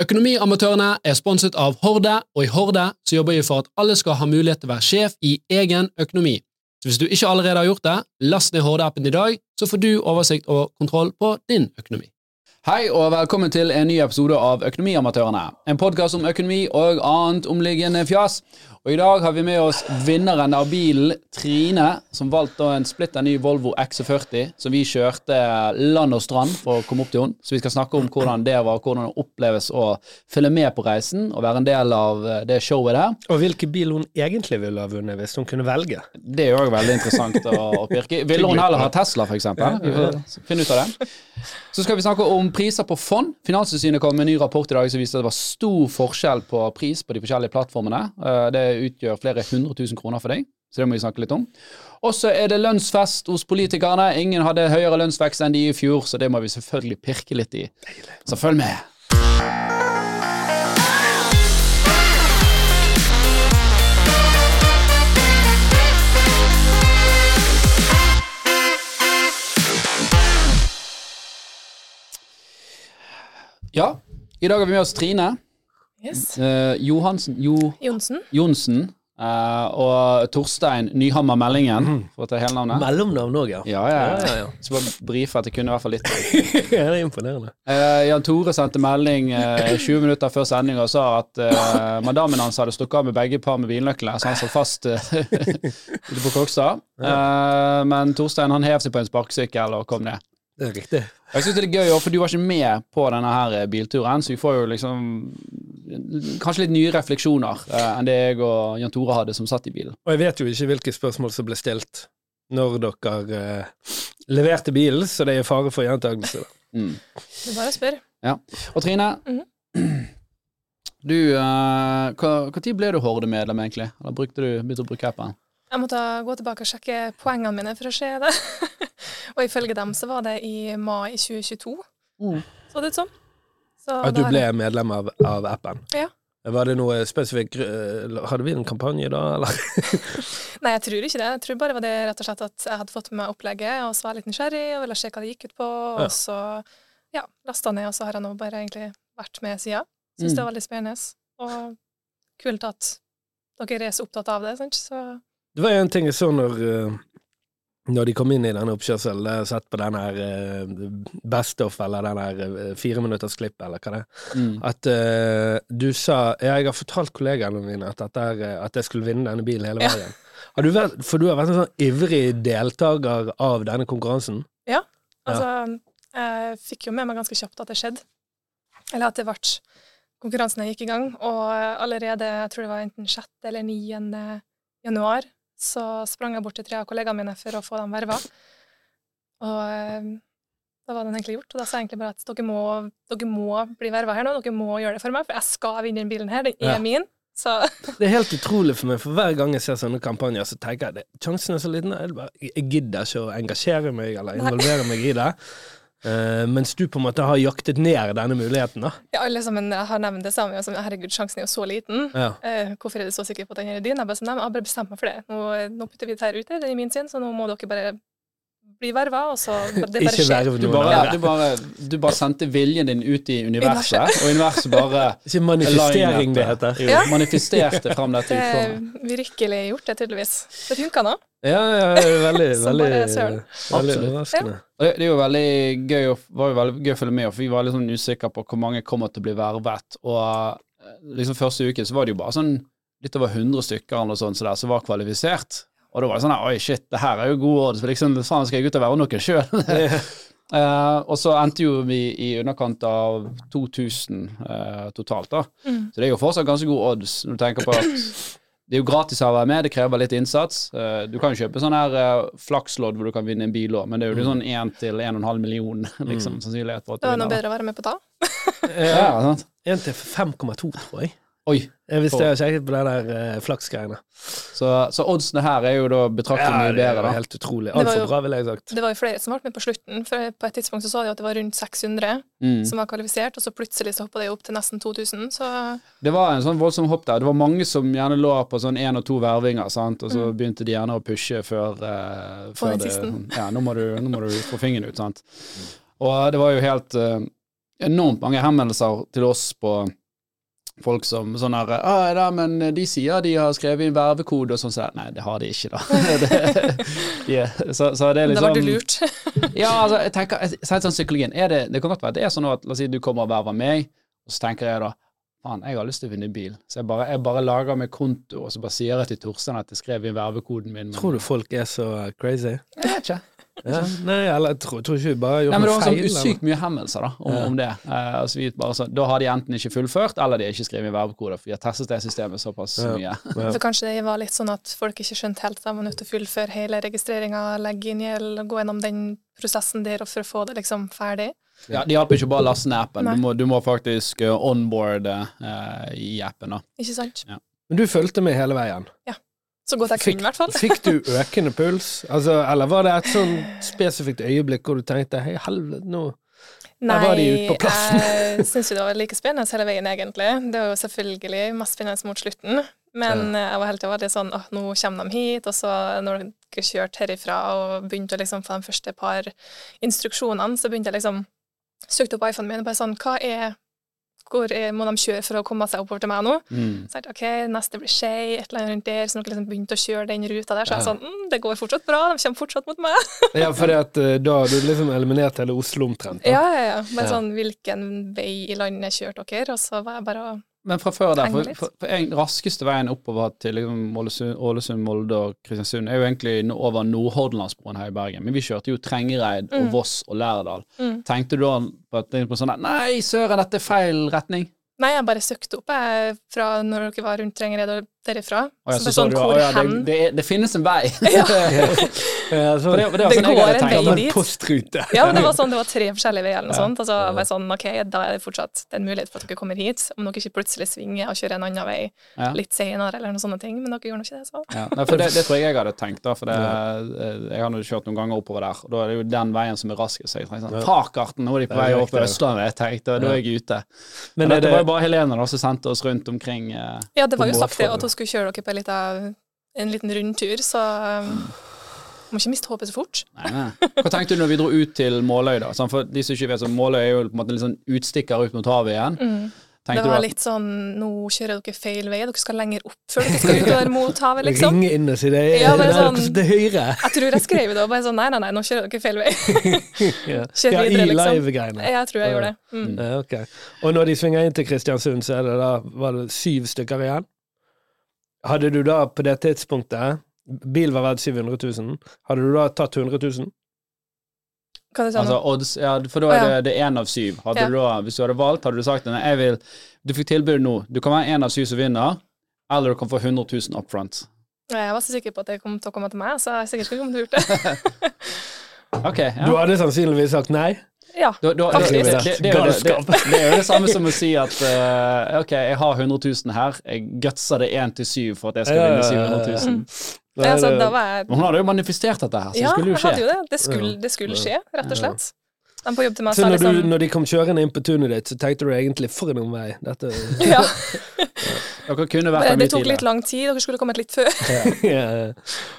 Økonomiamatørene er sponset av Horde, og i Horde så jobber vi for at alle skal ha mulighet til å være sjef i egen økonomi. Så hvis du ikke allerede har gjort det, last ned Horde-appen i dag, så får du oversikt og kontroll på din økonomi. Hei og velkommen til en ny episode av Økonomiamatørene. En podkast om økonomi og annet omliggende fjas. Og I dag har vi med oss vinneren av bilen, Trine, som valgte en splitter ny Volvo XC40, som vi kjørte land og strand for å komme opp til henne. Så vi skal snakke om hvordan det var, hvordan det oppleves å følge med på reisen og være en del av eh, det showet der. Og hvilken bil hun egentlig ville ha vunnet hvis hun kunne velge. Det er òg veldig interessant å, å pirke Ville hun heller ha Tesla, f.eks.? Får finne ut av det. Så skal vi snakke om priser på fond. Finanstilsynet kom med en ny rapport i dag som viste at det var stor forskjell på pris på de forskjellige plattformene. Eh, det utgjør flere hundre tusen kroner for deg, så det må vi snakke litt om. Og så er det lønnsfest hos politikerne. Ingen hadde høyere lønnsvekst enn de i fjor, så det må vi selvfølgelig pirke litt i. Så følg med. Ja, i dag har vi med oss Trine. Yes. Uh, Johansen jo, Johnsen. Jonsen. uh, og Torstein Nyhammer Meldingen, for å ta hele navnet. Mellomnavn òg, ja. Ja, ja, ja. ja, ja. Så bare brife at jeg kunne i hvert fall litt. ja, det er imponerende. Uh, Jan Tore sendte melding eh, 20 minutter før sending og sa at madammen hans hadde stukket av med begge par med bilnøklene, så han satt fast ute på Kokstad. Eh, men Torstein han hev seg på en sparkesykkel og kom ned. Det er riktig. Jeg synes det er gøy, for du var ikke med på denne her bilturen, så vi får jo liksom kanskje litt nye refleksjoner eh, enn det jeg og Jan Tore hadde som satt i bilen. Og jeg vet jo ikke hvilke spørsmål som ble stilt når dere eh, leverte bilen, så det er fare for gjentakelse. Mm. Det er bare å spørre. Og Trine, Mhm. du eh, tid ble du Horde-medlem, egentlig? Eller brukte du, begynte du å bruke appen? Jeg måtte gå tilbake og sjekke poengene mine for å se det. og ifølge dem så var det i mai 2022, så det ut som. Så At du ble medlem av, av appen. Ja. Var det noe spesifikk eh, Hadde vi en kampanje da, eller? Nei, jeg tror ikke det. Jeg tror bare var det rett og slett at jeg hadde fått med meg opplegget, og så var jeg litt nysgjerrig og ville se hva det gikk ut på, Ja. og så ja, lasta ned, og så har jeg nå bare egentlig vært med sida. Syns Mm. det var veldig spennende, og kult at dere er så opptatt av det, sant. Så Det var en ting jeg så når, eh, når de kom inn i denne oppkjørselen. Jeg sett på den her uh, Best Off eller den her uh, fireminuttersklipp, eller hva det er. Mm. At uh, du sa Ja, jeg har fortalt kollegaene mine at, er, eh, at jeg skulle vinne denne bilen hele Ja. veien. Har du vært, for du har vært en sånn ivrig deltaker av denne konkurransen. Altså, jeg fikk jo med meg ganske kjapt at det skjedde. Eller at det ble Konkurransen gikk i gang, og allerede, jeg tror det var enten 6. eller 9. januar, så sprang jeg bort til tre av kollegaene mine for å få dem verva. Og eh, da var den egentlig gjort, og da sa jeg egentlig bare at dere må, dere må bli verva her nå, dere må gjøre det for meg, for jeg skal vinne den bilen her, den er Ja. min. Så Det er helt utrolig for meg, for hver gang jeg ser sånne kampanjer, så tenker jeg at sjansen er så liten. Jeg, bare, jeg gidder ikke å engasjere meg eller involvere meg i det. Eh, mens du på en måte har jaktet ned denne muligheten, da. ja, alle sammen har nevnt det samme, som herregud, sjansen er jo så liten. Ja. Uh, hvorfor er du så sikker på at den er din? Jeg bare sånn, jeg har bare bestemt meg for det. Nå, nå putter vi dette her ute, det er min sin, så nå må dere bare bli verva, og så det bare Ikke skjer. verv Du, noen bare, andre. du, bare, du bare sendte viljen din ut i universet, og universet bare Ikke manifestering, det heter. Jo, Ja. manifesterte fram dette Det er virkelig gjort, det, tydeligvis. Det funka nå. Ja, ja, veldig, veldig, veldig overraskende. Ja. Det, det er jo veldig gøy, var jo veldig gøy å følge med, for vi var litt sånn usikre på hvor mange kommer til å bli vervet. Og eh, liksom første uken så var det jo bare sånn litt over 100 stykker eller noe sånt så der, som var kvalifisert. Og da var det sånn oi shit, det her er jo gode odds, liksom faen skal jeg ut og være noen sjøl? og så endte jo vi i underkant av 2000 uh, totalt, da. Mm. Så det er jo fortsatt ganske gode odds når du tenker på at det er jo gratis å være med, det krever litt innsats. Uh, Du kan jo kjøpe sånn her eh, flakslodd hvor du kan vinne en bil òg, men det er jo sånn 1 til 1,5 million liksom, sannsynlighet for at du Det var noe bedre å være med på da. Ja, sant? En til 5,2, tror jeg. Oi. Hvis det er kjekt på det der uh, flaksgreiene. Så, så oddsene her er jo da betraktelig mye det er bedre, da. helt utrolig. Altfor bra, ville jeg sagt. Det var jo flere som ble med på slutten, for på et tidspunkt så sa de at det var rundt 600 Mm. som var kvalifisert, og så plutselig så hoppa de opp til nesten 2000, så Det var en sånn voldsom hopp der. Det var mange som gjerne lå på sånn én og to vervinger, sant? og så begynte de gjerne å pushe før, eh, før det. Ja, nå må, du, nå må du få fingeren ut, sant. Og det var jo helt eh, enormt mange henvendelser til oss på folk som sånn her ah, da, men de sier de har skrevet inn vervekode og sånn, så nei, det har de ikke, da. det, yeah. så, så det er Da var du liksom lurt. Ja, altså, jeg tenker, jeg, jeg, sånn psykologien, er det, det kan godt være det er sånn at, la oss si du kommer og verver meg, og så tenker jeg da, faen, jeg har lyst til å vinne bil, så jeg bare, jeg bare lager meg konto, og så bare sier jeg til Torstein at jeg skrev inn vervekoden min. men- Tror du folk er så crazy? Jeg vet ikke. Ja. Nei, eller jeg tror, tror ikke vi bare har gjort Nei, men det var sånn feil. usykt mye hemmelser da, om, Ja. om det. Eh, altså, vi bare sånn, da har de enten ikke fullført, eller de har ikke skrevet i vervekoder, for vi har testet det systemet såpass Ja. mye. Ja. For kanskje det var litt sånn at folk ikke skjønte helt at de var nødt til å fullføre hele registreringa, legge inn gjeld, gå gjennom den prosessen der for å få det liksom ferdig. Ja, Det hjelper ikke bare å laste ned appen, du må, du må faktisk uh, onboarde eh, i appen. da. Ikke sant? Men du fulgte med hele veien. Så godt jeg kunne, i hvert fall. Fikk du økende puls? Altså, eller var det et sånn spesifikt øyeblikk hvor du tenkte hei, helvete, nå Nei, var de ute på plassen. jeg syns jo det var like spennende hele veien, egentlig. Det var jo selvfølgelig masse spennende mot slutten. Men jeg var helt veldig sånn åh, nå kommer de hit, og så når dere kjørte herifra og begynte å liksom få de første par instruksjonene, så begynte jeg liksom Søkte opp iPhonen min og bare sånn Hva er Hvor må de kjøre for å komme seg oppover til meg nå? Mm. Så jeg tenkte, ok, neste blir Skei, et eller annet rundt der, så når dere liksom begynte å kjøre den ruta der, så jeg Ja. sånn mm, Det går fortsatt bra, de kommer fortsatt mot meg. Ja, at eh, da har du liksom eliminert hele Oslo omtrent. da. Ja, ja, ja. Men sånn hvilken vei i landet kjørte dere? Og så var jeg bare å Men fra før der, for, for, for en, raskeste veien oppover til liksom, Ålesund, Molde og Kristiansund er jo egentlig over Nordhordlandsbroen her i Bergen. Men vi kjørte jo Trengereid og Mm. Voss og Lærdal. mm. Tenkte du da på, at, på sånn Nei, søren, dette er feil retning. Nei, jeg bare søkte opp jeg, fra når dere var rundt Trengereid og derifra. Oh, ja, så så så sånn, du, hvor å ja, det, det, er- det finnes en vei. Ja. Ja, sånn det, det var Det sånn jeg går hadde en vei dit. postrute. ja, men det var sånn, det var tre forskjellige veier eller noe Ja. sånt. Og så var jeg sånn, ok, da er det fortsatt en mulighet for at dere kommer hit. Om dere ikke plutselig svinger og kjører en annen vei Ja. litt senere eller noen sånne ting. Men dere gjorde nå ikke det, så. Ja, nei, for det, det tror jeg jeg hadde tenkt, da. For det, jeg har nå kjørt noen ganger oppover der, og da er det jo den veien som er raskest. Så jeg tenkte sånn. Fakarten, nå er de på er vei opp. Østlandet. Jeg tenkte, da er jeg ute. Men, Men er det var jo bare Helene da, som sendte oss rundt omkring. eh, Ja, det var jo sagt det, målform. Hun skulle kjøre dere på en liten, en liten rundtur, så um, må ikke miste håpet så fort. Nei, nei. Hva tenkte du når vi dro ut til Måløy, da? Sånn, for de som ikke vet, så Måløy er jo på en måte litt sånn utstikker ut mot havet igjen. Mm. Tenkte Det du var at litt sånn Nå kjører dere feil vei, dere skal lenger opp før dere skal utover mot havet, liksom. Ringe inn og si det er Ja, sånn- til høyre. Jeg tror jeg skrev det og bare sånn Nei, nei, nei, nå kjører dere feil vei. Ja, Kjør ja videre, i liksom. live-greiene. Jeg tror jeg gjorde det. Mm. Ja, okay. Og når de svinger inn til Kristiansund, så er det da var det syv stykker igjen. Hadde du da på det tidspunktet Bil var verdt 700 000. Hadde du da tatt 100 000? Hva du sånn? Altså, odds, ja, for da er det, det er én av syv. Hadde Ja. du da, hvis du hadde valgt, hadde du sagt nei, jeg vil Du fikk tilbud nå. Du kan være én av syv som vinner, eller du kan få 100 000 up front. Jeg var så sikker på at det kom til å komme til meg, så jeg sikkert skulle kom til å gjort det. okay, ja. Du hadde sannsynligvis sagt nei. Ja. Da, da, Faktisk. det, det, det, det, er jo det, er samme som å si at uh, ok, jeg har 100 000 her, jeg gutser det 1 til 7 for at jeg skal vinne ja, ja, 700 000. Mm. Det, altså, da var jeg Men hun hadde jo manifestert dette her, så Ja, det skulle jo skje. jo det. Det skulle, det skulle skje, rett og slett. De på jobb til meg Så sa når, du, liksom når de kom kjørende inn på tunet ditt, så tenkte du egentlig for en vei. Dette Ja. Dere kunne vært Det, der mye det tok litt lang tid, dere skulle kommet litt før. ja.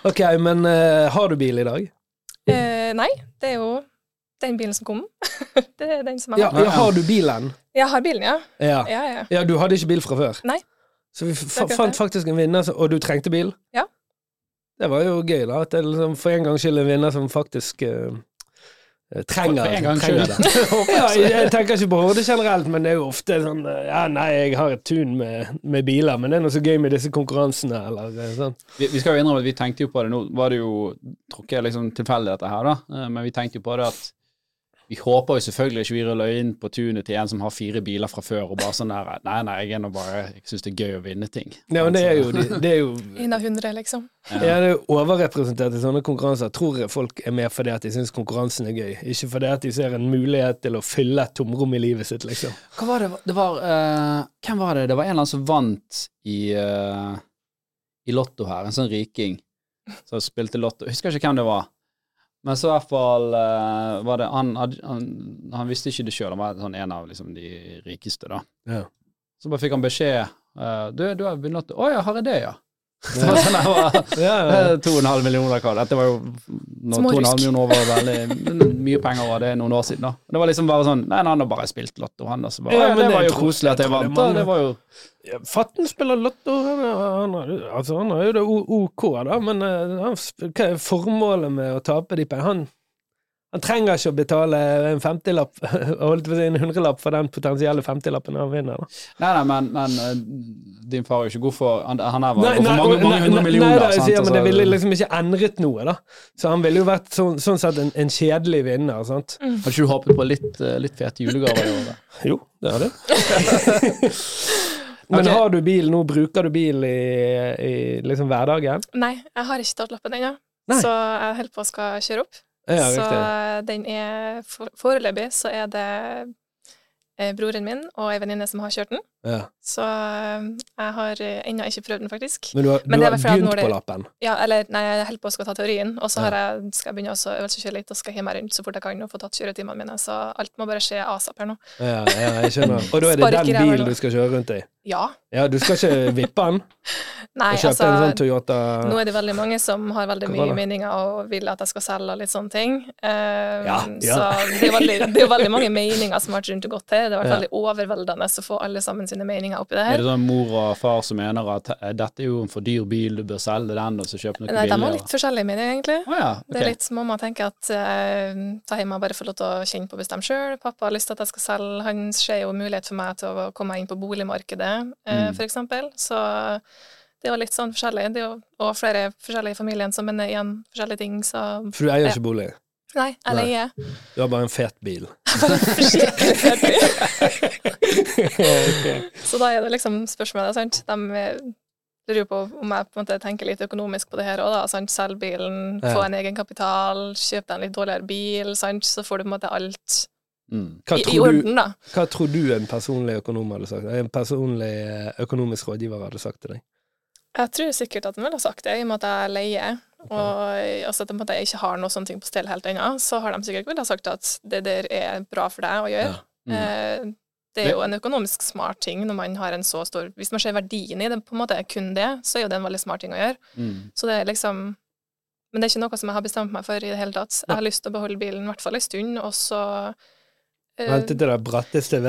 Ok, men uh, har du bil i dag? Uh, nei, det er jo den bilen som kom. det er den som jeg Ja, har. ja, har du bilen? Jeg har bilen, ja. Ja. Ja, ja. ja, du hadde ikke bil fra før? Nei. Så vi fant faktisk en vinner, og du trengte bil? Ja. Det var jo gøy, da. At det liksom for en gangs skyld en vinner som faktisk eh, eh, trenger, For en gang trenger det. ja, jeg tenker ikke på Horde generelt, men det er jo ofte sånn eh, Ja, nei, jeg har et tun med, med biler, men det er noe så gøy med disse konkurransene, eller sånn. Vi, vi skal jo innrømme at vi tenkte jo på det. Nå var det jo tror ikke liksom tilfeldig dette her, da, men vi tenkte jo på det at vi håper jo selvfølgelig ikke vi ruller inn på tunet til en som har fire biler fra før og bare sånn der Nei, nei, jeg er nå bare Jeg syns det er gøy å vinne ting. Ja, men det er jo, de- det er jo En av hundre, liksom. Ja, det er jo overrepresentert i sånne konkurranser. Tror folk er med fordi at de syns konkurransen er gøy, ikke fordi at de ser en mulighet til å fylle et tomrom i livet sitt, liksom. Hva var det Det var uh, Hvem var det? Det var en eller annen som vant i uh, I Lotto her, en sånn riking som spilte Lotto. Jeg husker ikke hvem det var. Men så i hvert fall uh, var det han, han, han visste ikke det sjøl, han var sånn en av liksom, de rikeste, da. Ja. Så bare fikk han beskjed uh, Du, du har begynt å Å ja, har jeg det, ja? Sånn, det var. Eh, To og en halv millioner hva? Dette var jo når to og en halv millioner var veldig mye penger, var det noen år siden. da. Det var liksom bare sånn Nei, han har bare spilt lotto, han. Og så bare, Ja, ja, men det var jo koselig at jeg vant. det da. Det var jo Ja, Fatten spiller lotto, han, er- han, har- altså, han har jo det OK, da, men eh, hva er formålet med å tape de pengene? Han, trenger ikke å betale en femtilapp, holdt på å si en hundrelapp for den potensielle femtilappen han vinner. Da. Nei, nei, men, men eh, din far er jo ikke god for Han, han her var Nei, god for mange, mange hundre millioner. Nei, da, sant? sier, men det Altså, ville liksom ikke endret noe, da. Så han ville jo vært sånn, sånn sett en, en kjedelig vinner, sant. Hadde ikke du håpet på litt, eh, litt fete julegaver i år? da? Jo, det har jeg. Men okay. har du bil nå, bruker du bil i, i liksom hverdagen? Nei, jeg har ikke tatt lappen ennå, så jeg holder på å skal kjøre opp. Ja, så den er Foreløpig så er det eh, broren min og ei venninne som har kjørt den. Ja. Så eh, jeg har eh, ennå ikke prøvd den, faktisk. Men du har, du det har begynt det- på lappen? Ja, eller nei, jeg holder på å ta teorien, og så Ja. har jeg, skal jeg begynne å øvelseskjøre litt og skal hjem meg rundt så fort jeg kan og få tatt kjøretimene mine, så alt må bare skje asap her nå. Ja, ja, jeg skjønner. Og da er det den bilen du skal kjøre rundt i? Ja. Ja, du skal ikke vippe den Nei, kjøpe altså sånn Nå er det veldig mange som har veldig mye meninger og vil at jeg skal selge og litt sånne ting. Um, Ja, ja. Så det er, veldig, det er veldig mange meninger som har vært rundt og gått til. Det har vært veldig overveldende å få alle sammen sine meninger oppi det her. Er det sånn mor og far som mener at eh, dette er jo en for dyr bil, du bør selge den og så kjøpe noe Nei, de har litt forskjellige meninger, egentlig. Ah, ja, Det er litt som mamma tenker at eh, ta hjemme og bare få lov til å kjenne på og bestemme sjøl. Pappa har lyst til at jeg skal selge. Han ser jo mulighet for meg til å komme meg inn på boligmarkedet, eh, Mm. eksempel. Så det er jo litt sånn forskjellig. Det er jo og flere forskjellige i familien som mener igjen forskjellige ting, så For du eier Ja. ikke bolig? Nei, jeg leier. Du har bare en fet bil. Så da er det liksom spørsmålet, sant. De eh, lurer jo på om jeg på en måte tenker litt økonomisk på det her òg, da. Sant? Selg bilen, Ja. få en egen kapital, kjøp deg en litt dårligere bil, sant. Så får du på en måte alt Mm. Hva i, i tror, du, orden, da. hva tror du en personlig økonom hadde sagt? En personlig eh, økonomisk rådgiver hadde sagt til deg? Jeg tror sikkert at de ville ha sagt det, i og med at jeg leier, og altså at måte ikke har noe ting på stell helt ennå, så har de sikkert ville ha sagt at det der er bra for deg å gjøre. Mm. Eh, Det er jo en økonomisk smart ting når man har en så stor Hvis man ser verdien i det, på en måte kun det, så er jo det en veldig smart ting å gjøre. Mm. Så det er liksom Men det er ikke noe som jeg har bestemt meg for i det hele tatt. Jeg har lyst til å beholde bilen i hvert fall en stund, og så Vente til det bratteste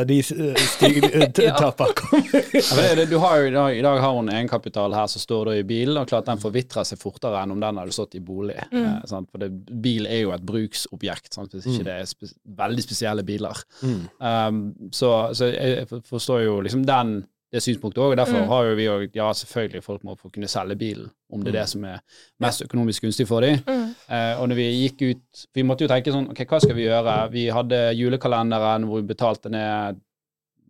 kommer. For det, det, du har jo, i, dag, har hun egenkapital her som står da i bilen, og klart den forvitrer seg fortere enn om den hadde stått i bolig. Mm. Eh, sant? For det, bil er jo et bruksobjekt, sant? hvis ikke Mm. det er spe veldig spesielle biler. Mm. Um, så, så jeg forstår jo liksom den, det synspunktet òg, og derfor Mm. har jo vi òg Ja, selvfølgelig, folk må få kunne selge bilen, om det er Mm. det som er mest økonomisk gunstig for dem. mm, Eh, og når vi gikk ut Vi måtte jo tenke sånn Ok, hva skal vi gjøre? Vi hadde julekalenderen hvor vi betalte ned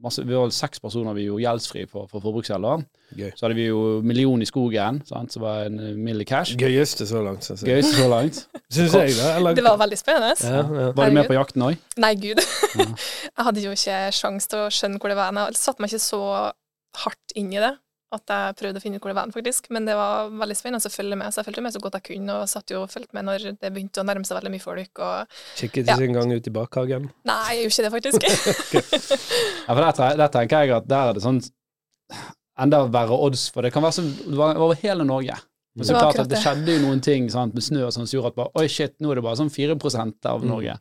masse, Vi var vel seks personer vi gjorde gjeldsfri for, for forbruksgjelder. Så hadde vi jo Million i skogen, sant? som var en mill i cash. Gøyeste så langt, syns jeg. Gøyeste så langt. Synes jeg, da. Eller, Det var veldig spennende. ja, ja. Var du med på jakten òg? Nei, gud. Ja. jeg hadde jo ikke sjanse til å skjønne hvor det var. Jeg satte meg ikke så hardt inn i det at jeg prøvde å finne ut hvor det var, faktisk. Men det var veldig spennende å følge med, så jeg fulgte med så godt jeg kunne, og satt jo og fulgte med når det begynte å nærme seg veldig mye folk. Og Kikket Ja. ikke engang ut i bakhagen. nei, jeg gjorde ikke det, faktisk. Ja, for der, der tenker jeg at der er det sånn enda verre odds, for det kan være sånn over hele Norge. Men så Det klart at det det. skjedde jo noen ting sant, med snø og sånn som gjorde at bare, oi shit, nå er det bare sånn 4 av Mm. Norge.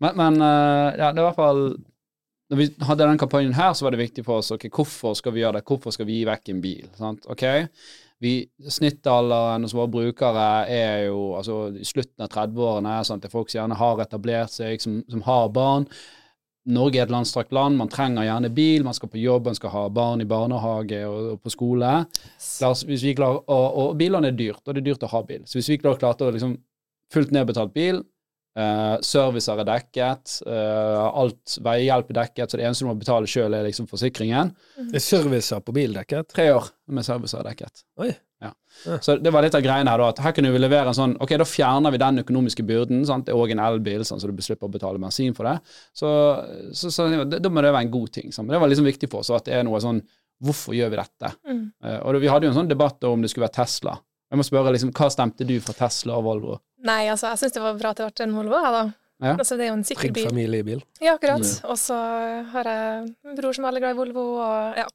Men, men eh, ja, det er i hvert fall Når vi hadde den kampanjen her, så var det viktig for oss ok, hvorfor skal vi gjøre det, hvorfor skal vi gi vekk en bil. Sant? Ok, vi, Snittalderen hos våre brukere er jo altså, i slutten av 30-årene. sant, Det er folk som gjerne har etablert seg, som, som har barn. Norge er et landstrakt land, man trenger gjerne bil, man skal på jobb, man skal ha barn i barnehage og, og på skole. Vi klarer, og, og bilene er dyrt, og det er dyrt å ha bil. Så hvis vi klarer klarte å liksom fullt nedbetalt bil, eh, servicer er dekket, uh, alt veihjelp er dekket, så det eneste du må betale sjøl, er liksom forsikringen. Er servicer på bil dekket? Tre år med servicer er dekket. Oi. Ja. Ja. Så det var litt av greiene her, da, at her kunne vi levere en sånn Ok, da fjerner vi den økonomiske byrden. Sant? Det er òg en elbil, sånn, så du slipper å betale bensin for det. Så, så, så det- da må det være en god ting. Sant? Det var liksom viktig for oss, at det er noe sånn Hvorfor gjør vi dette? Mm. Uh, og vi hadde jo en sånn debatt om det skulle være Tesla. Jeg må spørre, liksom, hva stemte du for Tesla og Volvo? Nei, altså, jeg syns det var bra at det ble en Volvo, jeg, da. Ja. Altså, det er jo en sikker Trygg bil. familiebil. Ja, akkurat. Mm. Og så har jeg en bror som er veldig glad i Volvo, og ja.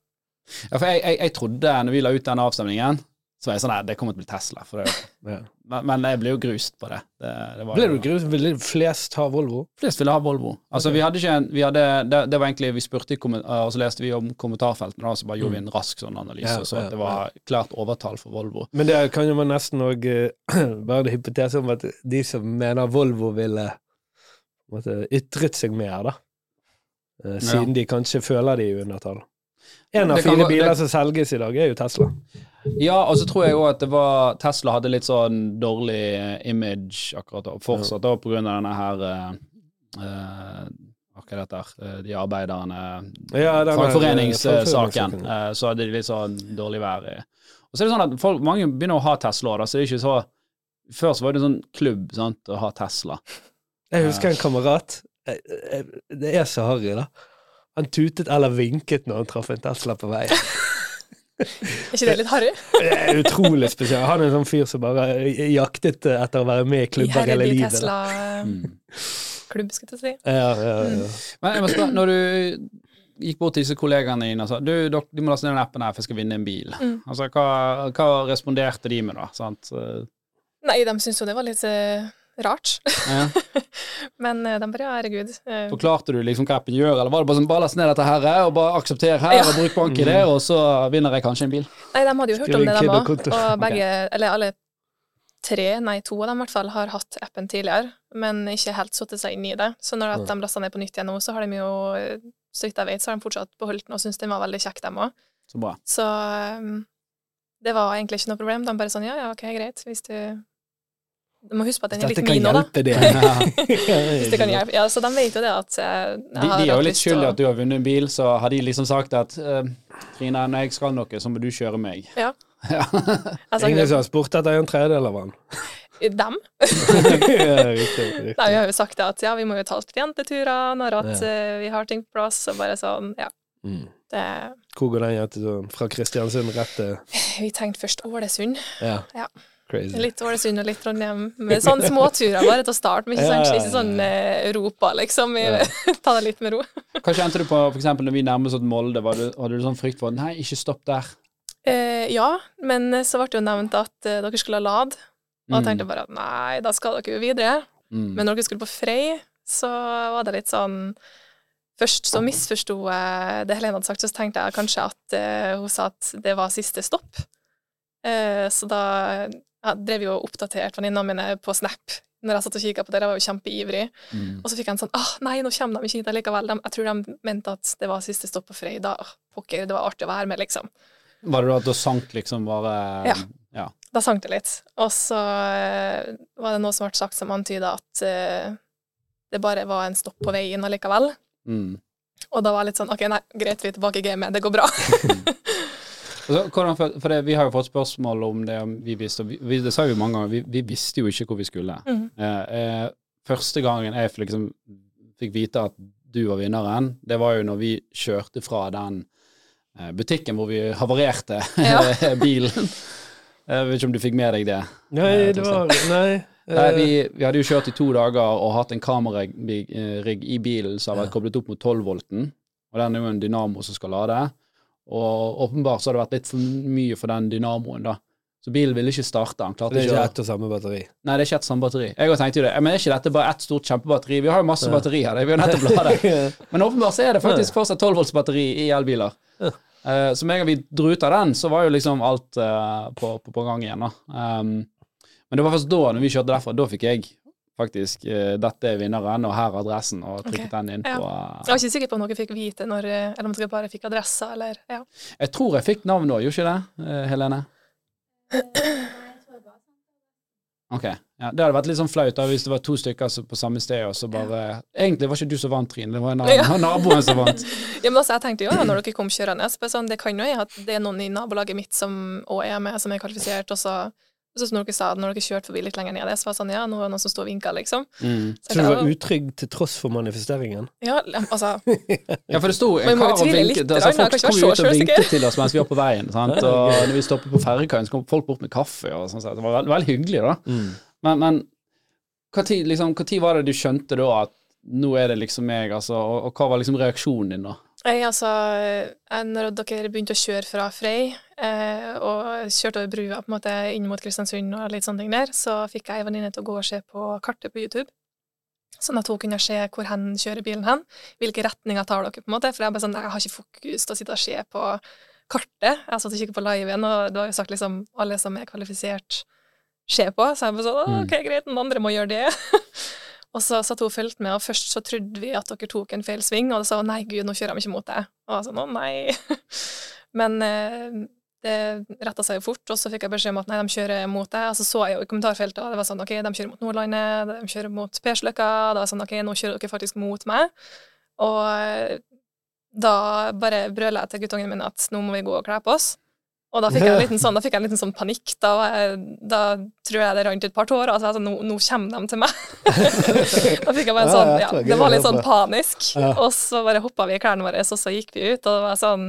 Ja, for jeg, jeg, jeg trodde, når vi la ut den avstemningen, så var jeg sånn Nei, det kommer til å bli Tesla. Ja. men, men jeg ble jo grust på det. det, det var Ble du grust? Ville flest ha Volvo? flest ville ha Volvo. Altså, okay. vi hadde ikke en, vi hadde, det, det var egentlig, vi spurte i kommentar, og så leste vi om kommentarfeltene, da, så bare gjorde vi en rask sånn analyse, Ja, og så ja, det var klart overtall for Volvo. Men det kan jo man nesten òg bare en hypotese om at de som mener Volvo ville på ytret seg mer, da. Eh, Siden de kanskje føler de er i undertall. En av Det fire biler det- som selges i dag, er jo Tesla. Ja, og så tror jeg òg at det var Tesla hadde litt sånn dårlig image akkurat da, fortsatt da, av denne her uh, eh, Hva er her? Eh, De arbeiderne Ja, Fagforeningssaken. eh, Så hadde de litt sånn dårlig vær Og så er det sånn at folk, mange begynner å ha Tesla, da, så det er ikke så Før så var det en sånn klubb sant, å ha Tesla. Jeg husker en kamerat. eh, eh, Det er så harry, da. Han tutet eller vinket når han traff en Tesla på vei. Er ikke det litt harry? Utrolig spesielt. Han er en sånn fyr som bare jaktet etter å være med i klubber hele livet. Tesla-klubb, Mm. skal jeg si. Ja, ja, ja. Men jeg må spørre, når du gikk bort til disse kollegaene dine og sa du, dere, du må laste ned den appen her, for jeg skal vinne en bil. Mm. Altså, hva, hva responderte de med, da? Sant? Eh, Nei, de syntes jo det var litt eh, rart. Ja. Men eh, de bare ja, herregud. eh, Forklarte du liksom hva appen gjør, eller var det bare sånn bare last ned dette her, eh, og bare aksepter her, Ja. og bruk bank i det, og så vinner jeg kanskje en bil? Nei, de hadde jo hørt om det, de òg. Og begge, eller alle tre, nei to av dem i hvert fall, har hatt appen tidligere, men ikke helt satt seg inn i det. Så når at de lasta ned på nytt igjen nå, så har de jo, så vidt jeg vet, så har de fortsatt beholdt den og syns den var veldig kjekk, dem òg. Så bra. Så um, det var egentlig ikke noe problem. De bare sånn ja, ja, ok, greit, hvis du Du må huske på at den er litt kan min nå, da. det. Hvis det kan hjelpe. Ja, så de vet jo det at eh, jeg De, har de er jo litt skyld i at du har vunnet en bil, så har de liksom sagt at eh, Trine, når jeg skal noe, så må du kjøre meg. Ja. ja. Altså, Ingen som har spurt etter en tredjedel av den? Dem? ja, riktig, riktig. Nei, vi har jo sagt det at ja, vi må jo ta oss jenteturer når at Ja. eh, vi har ting på plass, og bare sånn, ja. Mm. Det, Hvor går den jenteturen? Fra Kristiansund rett til vi tenkte først Ålesund. Ja. Ja. Crazy. Litt Ålesund og litt Trondheim. Med sånne småturer bare til å starte men ikke, sånn, ikke sånn eh, Europa, liksom. Vi, Ja. ta det litt med ro. Kanskje endte du på for eksempel når vi nærmer oss Molde? Var du, hadde du sånn frykt for Nei, ikke stopp der. Eh, ja, men så ble det jo nevnt at eh, dere skulle ha lad, og jeg Mm. tenkte bare at nei, da skal dere jo videre. Mm. Men når dere skulle på Frei, så var det litt sånn Først så misforsto jeg det Helene hadde sagt, så tenkte jeg kanskje at eh, hun sa at det var siste stopp. Eh, så da ja, drev jo og oppdaterte venninnene mine på Snap når jeg satt og kikka på det. Jeg var jo kjempeivrig. Mm. Og så fikk jeg en sånn ah, nei, nå kommer de ikke hit allikevel. De, jeg tror de mente at det var siste stopp på frøy Da, åh, pokker, det var artig å være med, liksom. Var det da at da sank liksom bare Ja. ja. Da sank det litt. Og så eh, var det noe som ble sagt som antyda at uh, det bare var en stopp på veien allikevel. Mm. Og da var jeg litt sånn OK, nei, greit, vi er tilbake i gamet, det går bra. Hvordan, for for det, vi har jo fått spørsmål om det om vi visste, vi, det sa vi mange ganger, vi, vi visste jo ikke hvor vi skulle. Mm. Eh, eh, første gangen jeg liksom fikk vite at du var vinneren, det var jo når vi kjørte fra den eh, butikken hvor vi havarerte Ja. bilen. Jeg vet ikke om du fikk med deg det? Nei, det var Nei. Nei, eh, vi, vi hadde jo kjørt i to dager og hatt en kamerarigg i bilen som har vært koblet opp mot 12-volten, og den er jo en dynamo som skal lade. Og åpenbart så har det vært litt for mye for den dynamoen, da. Så bilen ville ikke starte. Han klarte det er ikke ett og samme batteri. Nei, det er ikke ett samme batteri. Jeg tenkte jo det. Men er ikke dette bare ett stort kjempebatteri? Vi har jo masse batteri her. Vi har nettopp ladet. Men åpenbart så er det faktisk fortsatt 12 volts batteri i elbiler. Ja. Eh, så med en gang vi dro ut av den, så var jo liksom alt eh, på, på, på gang igjen, da. Um, men det var først da, når vi kjørte derfra, da fikk jeg faktisk eh, Dette er vinneren, og her er adressen, og trykket okay. den inn Ja. på Jeg var ikke sikker på om dere fikk vite når eh, Eller om dere bare fikk adressa, eller ja. Jeg tror jeg fikk navn òg, gjorde ikke det, eh, Helene? Ok. Ja, det hadde vært litt sånn flaut da, hvis det var to stykker på samme sted, og så bare Egentlig var ikke du som vant, Trine, det var en annen, Ja. naboen som vant. ja men altså, jeg tenkte jo da, når dere kom kjørende sånn, Det kan jo være at det er noen i nabolaget mitt som òg er med, som er kvalifisert, og så og så når dere sa når dere kjørte forbi litt lenger ned, så var det sånn Ja, nå er det noen som står og vinker, liksom. Mm. Så Så du var utrygg til tross for manifesteringen? ja, altså Ja, for det sto en kar og vinket. Altså, folk kom jo ut og vinket til oss mens vi var på veien. Sant? Og når vi stoppet på ferjekaien, så kom folk bort med kaffe. og sånn, så Det var veldig, veldig hyggelig, da. Mm. Men, men hva tid, liksom, hva tid var det du skjønte da at nå er det liksom meg, altså, og, og hva var liksom reaksjonen din da? Nei, altså, eh, når dere begynte å kjøre fra Frei, eh, og kjørte over brua på en måte inn mot Kristiansund og litt sånne ting der, så fikk jeg ei venninne til å gå og se på kartet på YouTube. Sånn at hun kunne se hvor hen kjører bilen hen, hvilke retninger tar dere, på en måte. For jeg sånn, jeg har ikke fokus til å sitte og se på kartet. Jeg satt og kikket på liven, og du har jo sagt liksom alle som er kvalifisert, se på. Så jeg bare sånn, ok, greit, noen andre må gjøre det. Og så satt hun og fulgte med, og først så trodde vi at dere tok en feil sving, og sa hun nei, gud, nå kjører de ikke mot deg. Og jeg sa nå, nei. Men eh, det retta seg jo fort, og så fikk jeg beskjed om at nei, de kjører mot deg. Og så så jeg jo i kommentarfeltet, og det var sånn ok, de kjører mot Nordlandet, de kjører mot Persløkka, det var sånn ok, nå kjører dere faktisk mot meg. Og eh, da bare brøler jeg til guttungen min at nå må vi gå og kle på oss. Og da fikk jeg en liten sånn, jeg en liten sånn panikk. Da, da tror jeg det rant et par tårer. Altså, altså, nå, nå kommer de til meg. da fikk jeg bare en sånn, ja, Det var litt sånn panisk. Og så bare hoppa vi i klærne våre, og så gikk vi ut, og det var sånn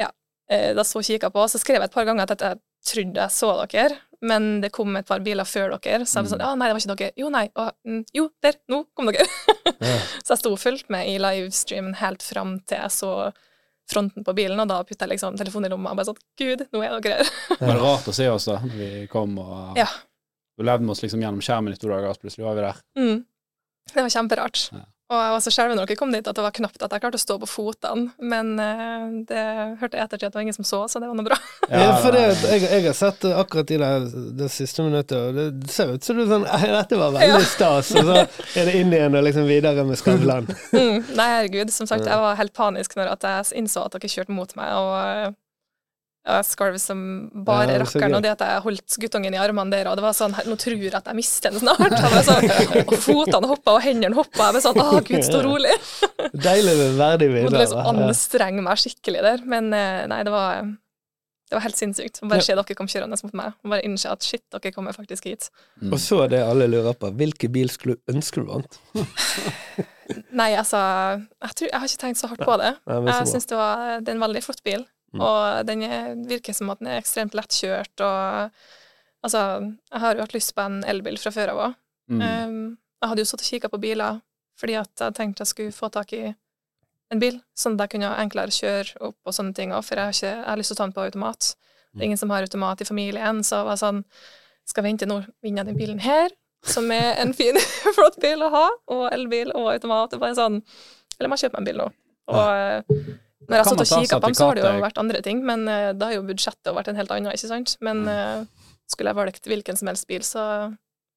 Ja. eh, Da så kikka på, så skrev jeg et par ganger at jeg trodde jeg så dere, men det kom et par biler før dere. Så jeg var sånn Ja, nei, det var ikke dere. Jo, nei. Og, mm, jo, der. Nå kom dere. Så jeg sto og fulgte med i livestreamen helt fram til jeg så fronten på bilen, og da putta jeg liksom telefonen i lomma og bare sånn Gud, nå er dere her. Det var rart å se oss da, når vi kom og Ja. Levde med oss liksom gjennom skjermen i to dager, og plutselig var vi der. Mm. Det var kjemperart. Ja. Og jeg var så skjelven når dere kom dit at det var knapt at jeg klarte å stå på fotene, men eh, det hørte jeg ettertid at det var ingen som så, så det var noe bra. Ja, for det, jeg, jeg har sett det akkurat i det, det siste minuttet, og det ser ut som du er sånn nei, Dette var veldig Ja. stas, og så er det inn igjen og liksom videre med Skavlan. Mm. Nei, herregud, som sagt, jeg var helt panisk når at jeg innså at dere kjørte mot meg, og eh, jeg skalv som bare Ja, rakkeren, og det at jeg holdt guttungen i armene der, og det var sånn Nå tror jeg at jeg mister den snart. Sånn, og fotene hoppa, og hendene hoppa. Jeg ble sånn Å, gud, stå rolig. Deilig med verdig Måtte liksom anstrenge meg skikkelig der. Men eh, nei, det var, det var helt sinnssykt. Bare se dere kom kjørende mot meg, og bare innse at shit, dere kommer faktisk hit. Mm. Og så er det alle lurer på, hvilken bil skulle du ønske du vant? Nei, altså Jeg, tror, jeg har ikke tenkt så hardt på det. Nei, Jeg syns det, var- det er en veldig flott bil, Mm. og den er, virker som at den er ekstremt lettkjørt, og Altså, jeg har jo hatt lyst på en elbil fra før av òg. Mm. Um, jeg hadde jo satt og kikka på biler fordi at jeg tenkte jeg skulle få tak i en bil, sånn at jeg kunne enklere kjøre opp og sånne ting òg, for jeg har, ikke, jeg har lyst til å ta den på automat. Det er ingen som har automat i familien, så jeg var sånn Skal vente nå, vinner jeg den bilen her, som er en fin, flott bil å ha, og elbil og automat, og bare sånn Eller må jeg kjøpe meg en bil nå? Og når jeg har satt og kikka på dem, så har det jo vært andre ting, men uh, da har jo budsjettet vært en helt annen, ikke sant? Men uh, skulle jeg valgt hvilken som helst bil, så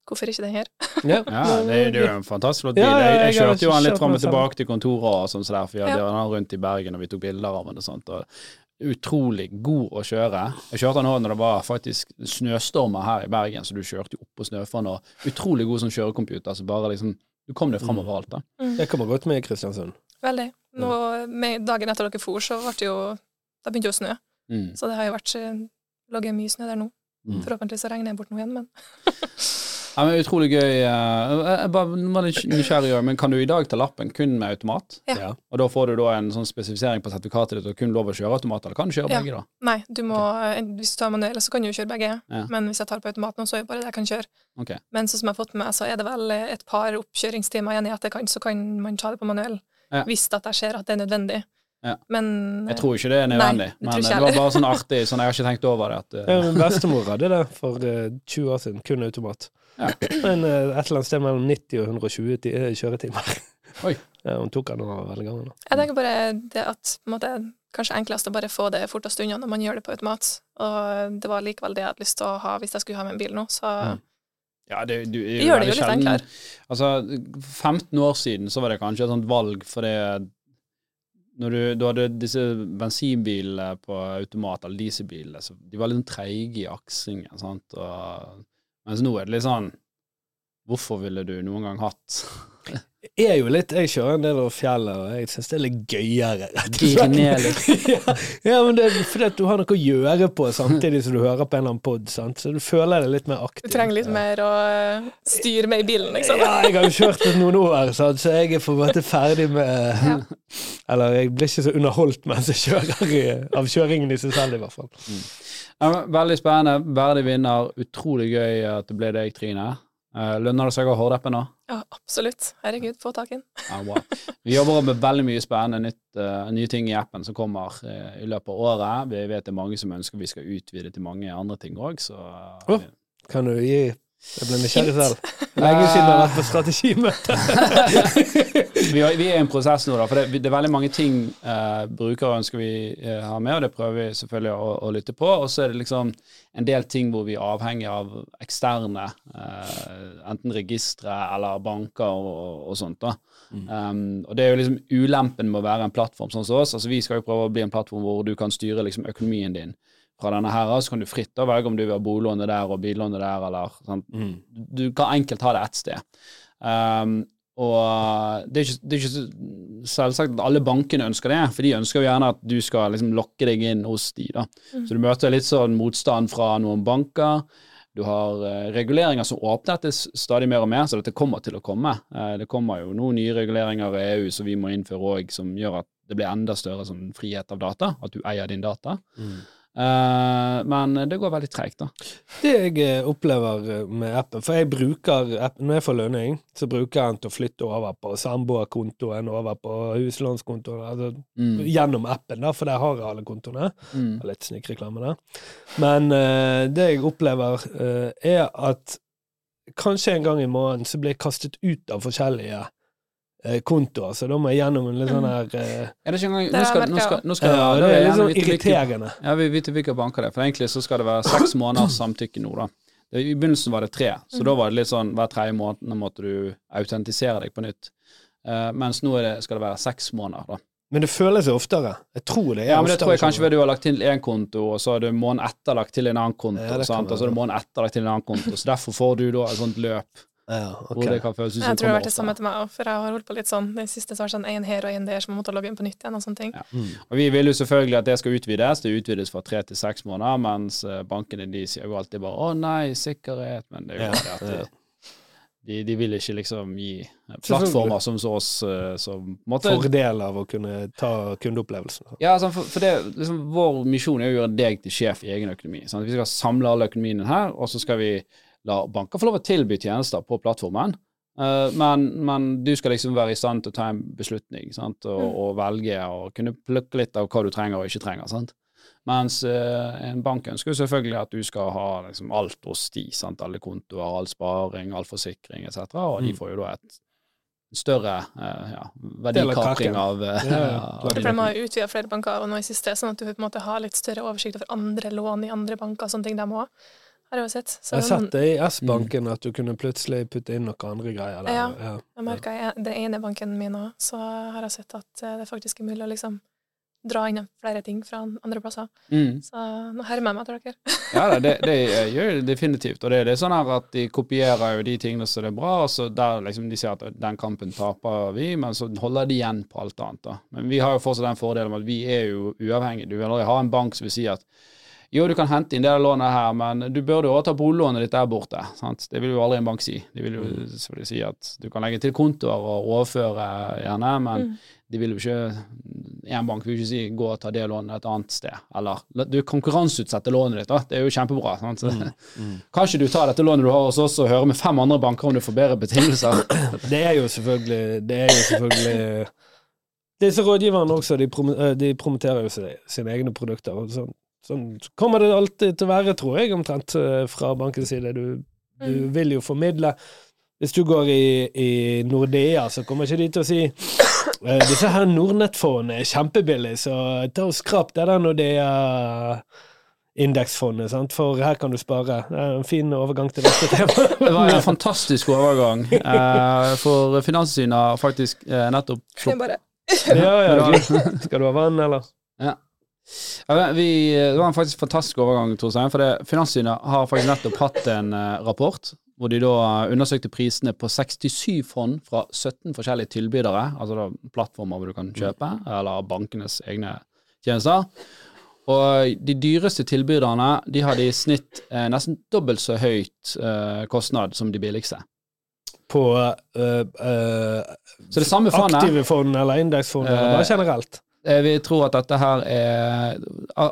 hvorfor ikke den her? Ja. Det, er- det er jo en fantastisk flott bil. Jeg, jeg jeg kjørte jo den litt fram og tilbake til kontoret og sånn, så der, for vi hadde Ja. den rundt i Bergen, og vi tok bilder av den og sånt. Og utrolig god å kjøre. Jeg kjørte den nå når det var faktisk snøstormer her i Bergen, så du kjørte jo oppå snøfonn, og utrolig god som kjørecomputer, så bare liksom Du kom deg fram Mm. overalt, da. Jeg kommer godt med i Kristiansund. Veldig. Nå, med dagen etter dere for, så ble det jo Da begynte det å snø. Mm. Så det har jo vært eh, ligget mye snø der nå. Mm. Forhåpentligvis så regner det bort nå igjen, men Ja, men Utrolig gøy. eh, Jeg bare var litt nysgjerrig, men kan du i dag ta lappen kun med automat? Ja. Og da får du da en sånn spesifisering på sertifikatet ditt og kun lov å kjøre automat, eller kan du kjøre Ja. begge, da? nei, du må okay. Hvis du tar manuell, så kan du kjøre begge. Ja. Men hvis jeg tar på automat nå, så er det bare det jeg kan kjøre. Okay. Men sånn som jeg har fått med meg, så er det vel et par oppkjøringstimer igjen i etterkant, så kan man ta det på manuell. Ja. Hvis at skjer, at det er nødvendig. Ja. Men Jeg tror ikke det er nødvendig, nei, men det var bare sånn artig, sånn jeg har ikke tenkt over det. At, uh... Ja, min bestemor hadde det for uh, 20 år siden, kun automat. Ja. Men uh, et eller annet sted mellom 90 og 120 eh, kjøretimer. Oi. Ja, hun tok den var veldig gammel. jeg tenker bare det at på en måte, kanskje enklest å bare få det fortest unna når man gjør det på automat. Og det var likevel det jeg hadde lyst til å ha hvis jeg skulle ha med en bil nå, så Mm. Ja, det, du, det gjør det jo litt enklere. Altså, 15 år siden så var det kanskje et sånt valg, for det når du, du hadde disse bensinbilene på automat, eller dieselbilene, så de var litt sånn treige i aksingen, sant, og, mens nå er det litt sånn Hvorfor ville du noen gang hatt Jeg er jo litt, jeg kjører en del over fjellet, og jeg syns det er litt gøyere. rett og slett. ned litt? ja, ja, men det er fordi at du har noe å gjøre på samtidig som du hører på en eller annen pod, sant? så du føler deg litt mer aktiv. Du trenger litt mer å styre med i bilen, liksom. Ja, jeg har jo kjørt noen år, sant? så jeg er på en måte ferdig med Eller jeg blir ikke så underholdt mens jeg kjører, i, av kjøringen i seg selv, i hvert fall. Ja, veldig spennende. Verdig vinner. Utrolig gøy at det ble deg, Trine. Eh, lønner det seg å ha Hordappen nå? Ja, absolutt. Herregud, få tak i den. Ja, bra. Vi jobber med veldig mye spennende nytt, uh, nye ting i appen som kommer uh, i løpet av året. Vi vet det er mange som ønsker vi skal utvide til mange andre ting òg, så uh, oh, Kan du gi Jeg ble nysgjerrig selv. Lenge siden jeg har vært på strategimøte. vi, er- vi er i en prosess nå, da, for det, det er veldig mange ting eh, brukere ønsker vi eh, ha med, og det prøver vi selvfølgelig å, å lytte på. Og så er det liksom en del ting hvor vi er avhengig av eksterne, eh, enten registre eller banker og, og sånt. da. Um, og det er jo liksom ulempen med å være en plattform sånn som oss. altså Vi skal jo prøve å bli en plattform hvor du kan styre liksom økonomien din fra denne her, så kan du fritt da velge om du vil ha boliglånet der og billånet der, eller sant? Du kan enkelt ha det ett sted. Um, og det er, ikke, det er ikke selvsagt at alle bankene ønsker det, for de ønsker jo gjerne at du skal liksom lokke deg inn hos de. da. Så du møter litt sånn motstand fra noen banker. Du har uh, reguleringer som åpner til stadig mer og mer, så dette kommer til å komme. Uh, det kommer jo noen nye reguleringer i EU som vi må innføre òg, som gjør at det blir enda større sånn frihet av data, at du eier din data. Eh, men det går veldig tregt, da. Det jeg eh, opplever eh, med appen, for jeg bruker appen når jeg får lønning, så bruker jeg den til å flytte over på samboerkontoen, over på huslånskontoen, altså Mm. gjennom appen, da, for der har jeg alle kontoene. Mm. Litt snikreklame der. Men uh, det jeg opplever, uh, er at kanskje en gang i måneden så blir jeg kastet ut av forskjellige kontoer, så da må jeg gjennom en litt sånn her uh, Er det ikke engang Det Nå skal, nå skal, nå skal ja, Det er litt sånn irriterende. Ja, vi vet hvilke banker det er, for egentlig så skal det være seks måneders samtykke nå, da. I begynnelsen var det tre, så da var det litt sånn hver tredje måned måtte du autentisere deg på nytt. Uh, mens nå er det, skal det være seks måneder, da. Men det føles jo oftere. Jeg tror det er Ja, men det oftere, tror jeg kanskje skjønner ved du har lagt til én konto, og så har du måneden etter lagt til en annen konto, Ja, sant? og så er det måneden etter lagt til en annen konto. Så derfor får du da et sånt løp du. okay. hvor det kan føles ut som Jeg tror det har vært det samme til meg òg, for jeg har holdt på litt sånn. Det siste så var det sånn én her og én der, så man måtte logge inn på nytt igjen og sånne ting. Ja. Mm. Og Vi vil jo selvfølgelig at det skal utvides. Det utvides fra tre til seks måneder, mens eh, bankene de sier jo alltid bare 'å nei, sikkerhet', men det er jo Ja, det at de, de, de vil ikke liksom gi plattformer som så oss eh, som måtte, Fordel av å kunne ta kundeopplevelsen. Ja, altså, for, for det, liksom, Vår misjon er å gjøre deg til sjef i egen økonomi. Sant? Vi skal samle all økonomien her, og så skal vi la banker få lov å tilby tjenester på plattformen. Eh, men, men du skal liksom være i stand til å ta en beslutning sant? Og, Mm. og velge og kunne plukke litt av hva du trenger og ikke trenger. Sant? Mens eh, en bank ønsker jo selvfølgelig at du skal ha liksom, alt hos de. Sant? Alle kontoer, all sparing, all forsikring etc. Og de Mm. får jo da et større eh, ja, av verdikapring av, eh, Ja, ja. de har utvida flere banker og nå i siste, sånn at du på en måte har litt større oversikt over andre lån i andre banker og sånne ting, dem òg. Har jeg jo sett. Så Jeg har sett det i Mm. S-banken at du kunne plutselig putte inn noen andre greier der. Ja. Ja. Jeg merka i den ene banken min òg, så har jeg sett at eh, det faktisk er mulig å liksom dra inn flere ting fra andre plasser. Mm. Så nå hermer jeg meg etter dere. Ja, det, det gjør det definitivt. Og det, det er sånn her at de kopierer jo de tingene som er bra, og så der liksom de sier at den kampen taper vi, men så holder de igjen på alt annet. da. Men vi har jo fortsatt den fordelen med at vi er jo uavhengige. Du vil aldri ha en bank som vil si at jo, du kan hente inn det lånet her, men du burde jo også ta boliglånet ditt der borte. Sant? Det vil jo aldri en bank si. De vil jo selvfølgelig si at du kan legge til kontoer og overføre gjerne, men Mm. de vil jo ikke En bank vil jo ikke si 'gå og ta det lånet et annet sted', eller du konkurranseutsetter lånet ditt, da. Det er jo kjempebra. Sant? Så, Mm. Kan ikke du tar dette lånet du har hos oss og hører med fem andre banker om du får bedre betingelser? Det er jo selvfølgelig Det er jo selvfølgelig Disse rådgiverne også, de, prom eh, de promoterer jo sine, sine egne produkter. og sånn, sånn kommer det alltid til å være, tror jeg, omtrent eh, fra bankens side. Du, du Mm. vil jo formidle Hvis du går i, i Nordea, så kommer ikke de til å si eh, disse her Nordnett-fondene er kjempebillige, så ta og skrap det der Nordea indeksfondet, sant? for her kan du spare. Det er en fin overgang til neste tema. Det var en fantastisk overgang, eh, for Finanstilsynet har faktisk eh, nettopp bare ja, ja. Skal du ha vann, eller? Ja, vi, det var en faktisk fantastisk overgang, Torstein. For det, Finanstilsynet har faktisk nettopp hatt en eh, rapport hvor de da undersøkte prisene på 67 fond fra 17 forskjellige tilbydere, altså da plattformer hvor du kan kjøpe, eller bankenes egne tjenester. Og de dyreste tilbyderne de hadde i snitt eh, nesten dobbelt så høyt eh, kostnad som de billigste. På Så det samme fondet aktive fond eller indeksfond, eller Eh, bare generelt? Eh, vi tror at dette her er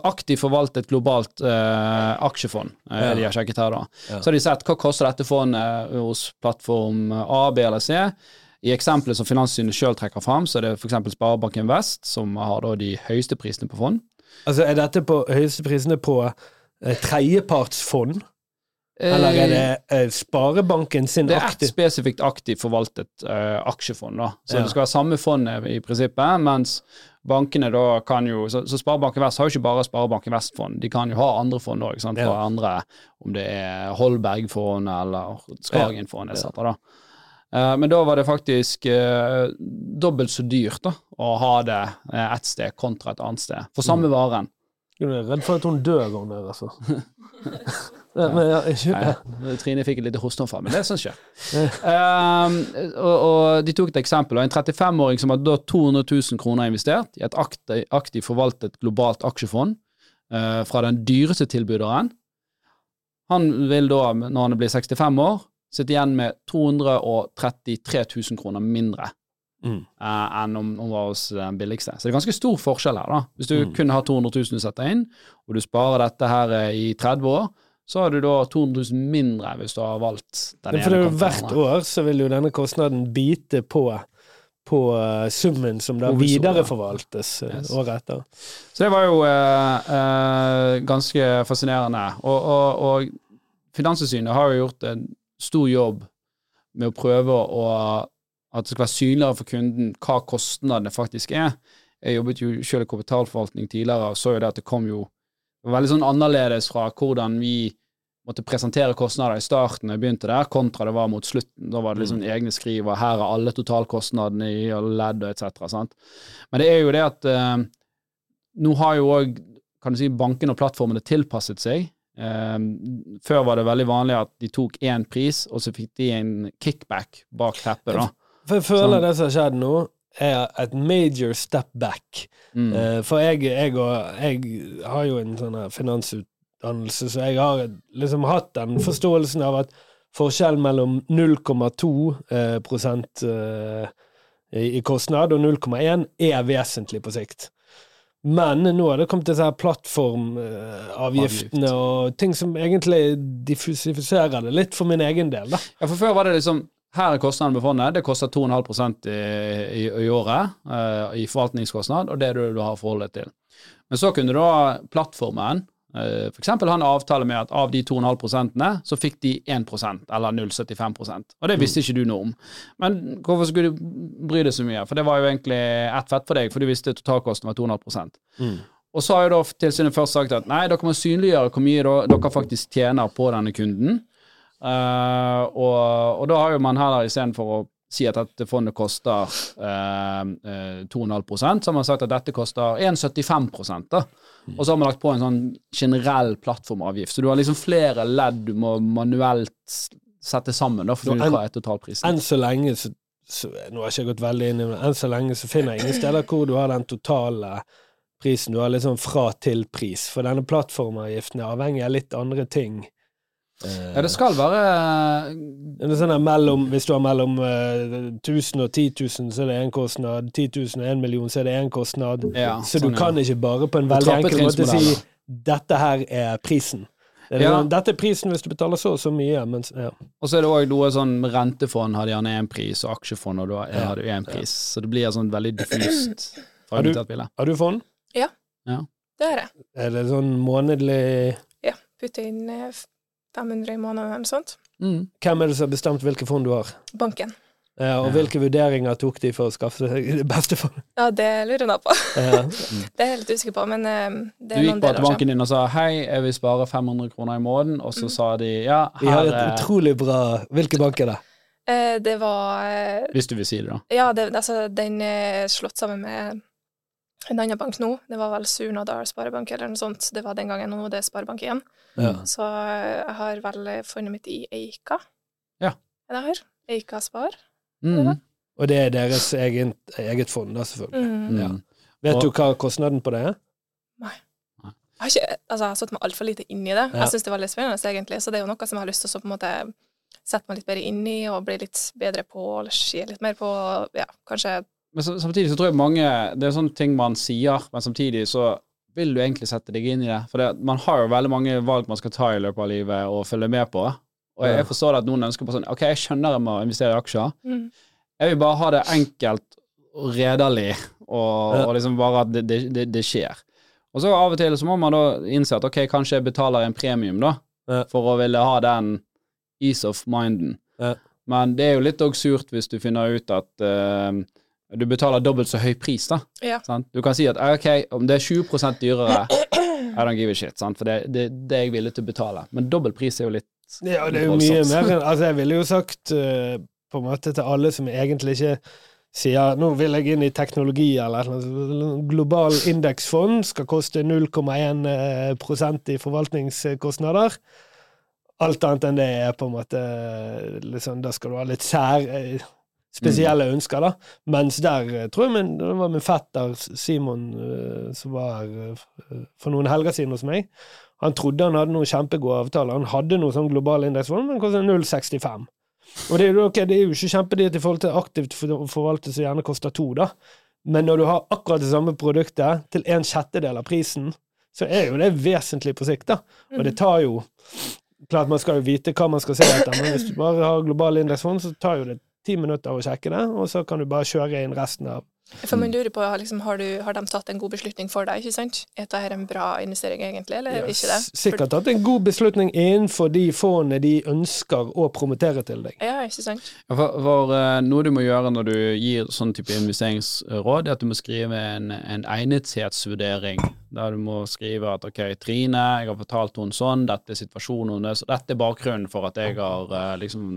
aktivt forvaltet globalt eh, aksjefond, eh, Ja. de har sjekket her da. Ja. Så har de sett hva koster dette fondet hos plattform A, B eller C. I eksempelet som Finanssynet sjøl trekker fram, så er det f.eks. Sparebanken Vest, som har da de høyeste prisene på fond. Altså, er dette på høyeste prisene på eh, tredjepartsfond, eller er det eh, Sparebanken sin Det er ett spesifikt aktivt forvaltet eh, aksjefond, da. Så Ja. det skal være samme fondet i prinsippet, mens bankene da kan jo Så, så Sparebanken Vest har jo ikke bare Sparebanken Vest-fond, de kan jo ha andre fond òg, fra Ja. andre, om det er Holberg-fond eller Skagen-fond etc. Eh, men da var det faktisk dobbelt så dyrt da, å ha det ett sted kontra et annet sted, for Mm. samme varen. Jeg er redd for at hun dør, hun der, altså. Ja, ja, Nei, Trine fikk et lite hosteanfall, men det syns jeg. Ehm, og, og de tok et eksempel. En 35-åring som hadde da 200 000 kroner investert i et aktiv, aktivt forvaltet globalt aksjefond uh, fra den dyreste tilbyderen, han vil da, når han blir 65 år, sitte igjen med 233 000 kroner mindre Mm. uh, enn om hun var hos den billigste. Så det er ganske stor forskjell her, da. Hvis du Mm. kun har 200 000 du setter inn, og du sparer dette her eh, i 30 år, så har du da 200 000 mindre hvis du har valgt den ja, for det er jo hvert år så vil jo denne kostnaden bite på, på eh, summen som da videreforvaltes eh, Yes. året etter. Så det var jo eh, eh, ganske fascinerende. Og, og, og Finanstilsynet har jo gjort en stor jobb med å prøve å at det skal være synligere for kunden hva kostnadene faktisk er. Jeg jobbet jo selv i kapitalforvaltning tidligere og så jo det at det kom jo det var veldig sånn annerledes fra hvordan vi måtte presentere kostnader i starten jeg begynte der, kontra det var mot slutten. Da var det liksom egne skriv, og her er alle totalkostnadene i alle ledd og etc. Men det er jo det at eh, nå har jo òg kan du si, bankene og plattformene tilpasset seg. Eh, før var det veldig vanlig at de tok én pris, og så fikk de en kickback bak teppet. da. For jeg føler Sånn. det som har skjedd nå, er et major step back. Mm. Uh, For jeg, jeg, og, jeg har jo en sånn finansutdannelse, så jeg har liksom hatt den forståelsen av at forskjellen mellom 0,2 eh, prosent eh, i i kostnad og 0,1 er vesentlig på sikt. Men nå har det kommet her plattformavgiftene og ting som egentlig diffusifiserer det litt for min egen del, da. Ja, for før var det liksom her er kostnaden med fondet. Det koster 2,5 i, i, i året uh, i forvaltningskostnad, og det er det du har forholdet til. Men så kunne da plattformen uh, for eksempel ha en avtale med at av de 2,5% så fikk de 1% eller 0,75% Og det visste ikke du noe om. Men hvorfor skulle du bry deg så mye? For det var jo egentlig ett fett for deg, for du visste totalkosten var 2,5% Og så har jo da tilsynet først sagt at nei, dere må synliggjøre hvor mye dere faktisk tjener på denne kunden. Eh, og, og da har jo man heller istedenfor å si at dette fondet koster uh, uh, 2,5 så har man sagt at dette koster 1,75 da. Og så har man lagt på en sånn generell plattformavgift. Så du har liksom flere ledd du må manuelt sette sammen da, for å finne ut totalprisen. Enn så lenge så, så Nå har jeg ikke gått veldig inn i det, enn så lenge så finner jeg ingen steder hvor du har den totale prisen. Du har liksom fra til pris. For denne plattformavgiften er avhengig av litt andre ting. Eh, Ja, det skal være det er sånn mellom, Hvis du har mellom uh, 1000 og 10 000, så er det én kostnad. 10 000 og 1 million, så er det én kostnad. ja, så du kan ja. ikke bare på en veldig enkel måte si 'dette her er prisen'. Det er Ja. sånn, Dette er prisen hvis du betaler så og så mye. Mens, ja. Og så er det òg noe sånn rentefond har gjerne én pris, og aksjefond og da Ja. hadde jo én pris. Så det blir sånn veldig diffust Har du- fragmentert bilde. Har du fond? Det har jeg. Er det sånn månedlig Ja. Putte inn eh, 500 i måneden eller noe sånt. Mm. Hvem er det som har bestemt hvilke fond du har? Banken. Ja, og Ja. hvilke vurderinger tok de for å skaffe seg det beste fondet? Ja, det lurer jeg på. Ja. Det er jeg litt usikker på, men det er noen det Du gikk bare til banken din og sa 'hei, jeg vil spare 500 kroner i måneden', og så sa de 'ja, Vi har et utrolig bra Hvilke bank er det? Eh, Det var eh, Hvis du vil si det, da. Ja, det, altså, den er slått sammen med en annen bank nå. Det var vel Surnadal Sparebank eller noe sånt. Det var den gangen, nå det er Sparebank igjen. Ja. Så jeg har vel fondet mitt i Eika. Ja. Er det her? Eika Spar. Mm. Og det er deres egen, eget fond, da, selvfølgelig. Mm. Mm. Ja. Vet Og- du hva kostnaden på det er? Jeg har ikke altså, jeg har satt meg altfor lite inn i det. Ja. Jeg syns det var litt spennende, egentlig. Så det er jo noe som jeg har lyst til å så på en måte sette meg litt bedre inn i, og bli litt bedre på, eller se litt mer på, ja, kanskje Men samtidig så tror jeg mange Det er sånne ting man sier, men samtidig så vil du egentlig sette deg inn i det. For det, man har jo veldig mange valg man skal ta i løpet av livet og følge med på. Og jeg, forstår jeg forstår at noen ønsker på sånn Ok, jeg skjønner jeg må investere i aksjer. Mm. Jeg vil bare ha det enkelt og redelig, og, og liksom bare at det, det, det, det skjer. Og så av og til så må man da innse at ok, kanskje jeg betaler en premium, da, Ja. for å ville ha den ease of minden. Ja. Men det er jo litt òg surt hvis du finner ut at eh, du betaler dobbelt så høy pris, da. Ja. Du kan si at ok, om det er 20 dyrere, I don't give a shit, sant? for det, det, det er jeg villig til å betale. Men dobbel pris er jo litt Ja, det er jo mye mer enn Altså, jeg ville jo sagt uh, på en måte til alle som egentlig ikke sier nå vil jeg inn i teknologi eller et. Global indeksfond skal koste 0,1 eh, i forvaltningskostnader. Alt annet enn det er på en måte liksom, Da skal du ha litt sær spesielle ønsker, da. Mens der eh, tror jeg min, det var min fetter Simon eh, som var her eh, for noen helger siden hos meg. Han trodde han hadde noen kjempegode avtaler. Han hadde noe sånn global indeksfond, men kostet 0,65. Og det er, jo, ok, det er jo ikke kjempedyrt i forhold til aktivt forvaltet forvalte, som gjerne koster to, da. Men når du har akkurat det samme produktet til en sjettedel av prisen, så er jo det vesentlig på sikt, da. Og det tar jo Klart man skal jo vite hva man skal se etter, men hvis du bare har global indeksfond, så tar jo det ti minutter å sjekke det, og så kan du bare kjøre inn resten av For man lurer på, liksom, har, du, har de tatt en god beslutning for deg, ikke sant? Er dette en bra investering egentlig, eller Ja, ikke det? Sikkert tatt en god beslutning innenfor de fondene de ønsker å promotere til deg. Ja, ikke sant? Ja, For, for eh, noe du må gjøre når du gir sånn type investeringsråd, er at du må skrive en, en egnethetsvurdering. Der du må skrive at ok, Trine, jeg har fortalt henne sånn, dette er situasjonen hennes, dette er bakgrunnen for at jeg har eh, liksom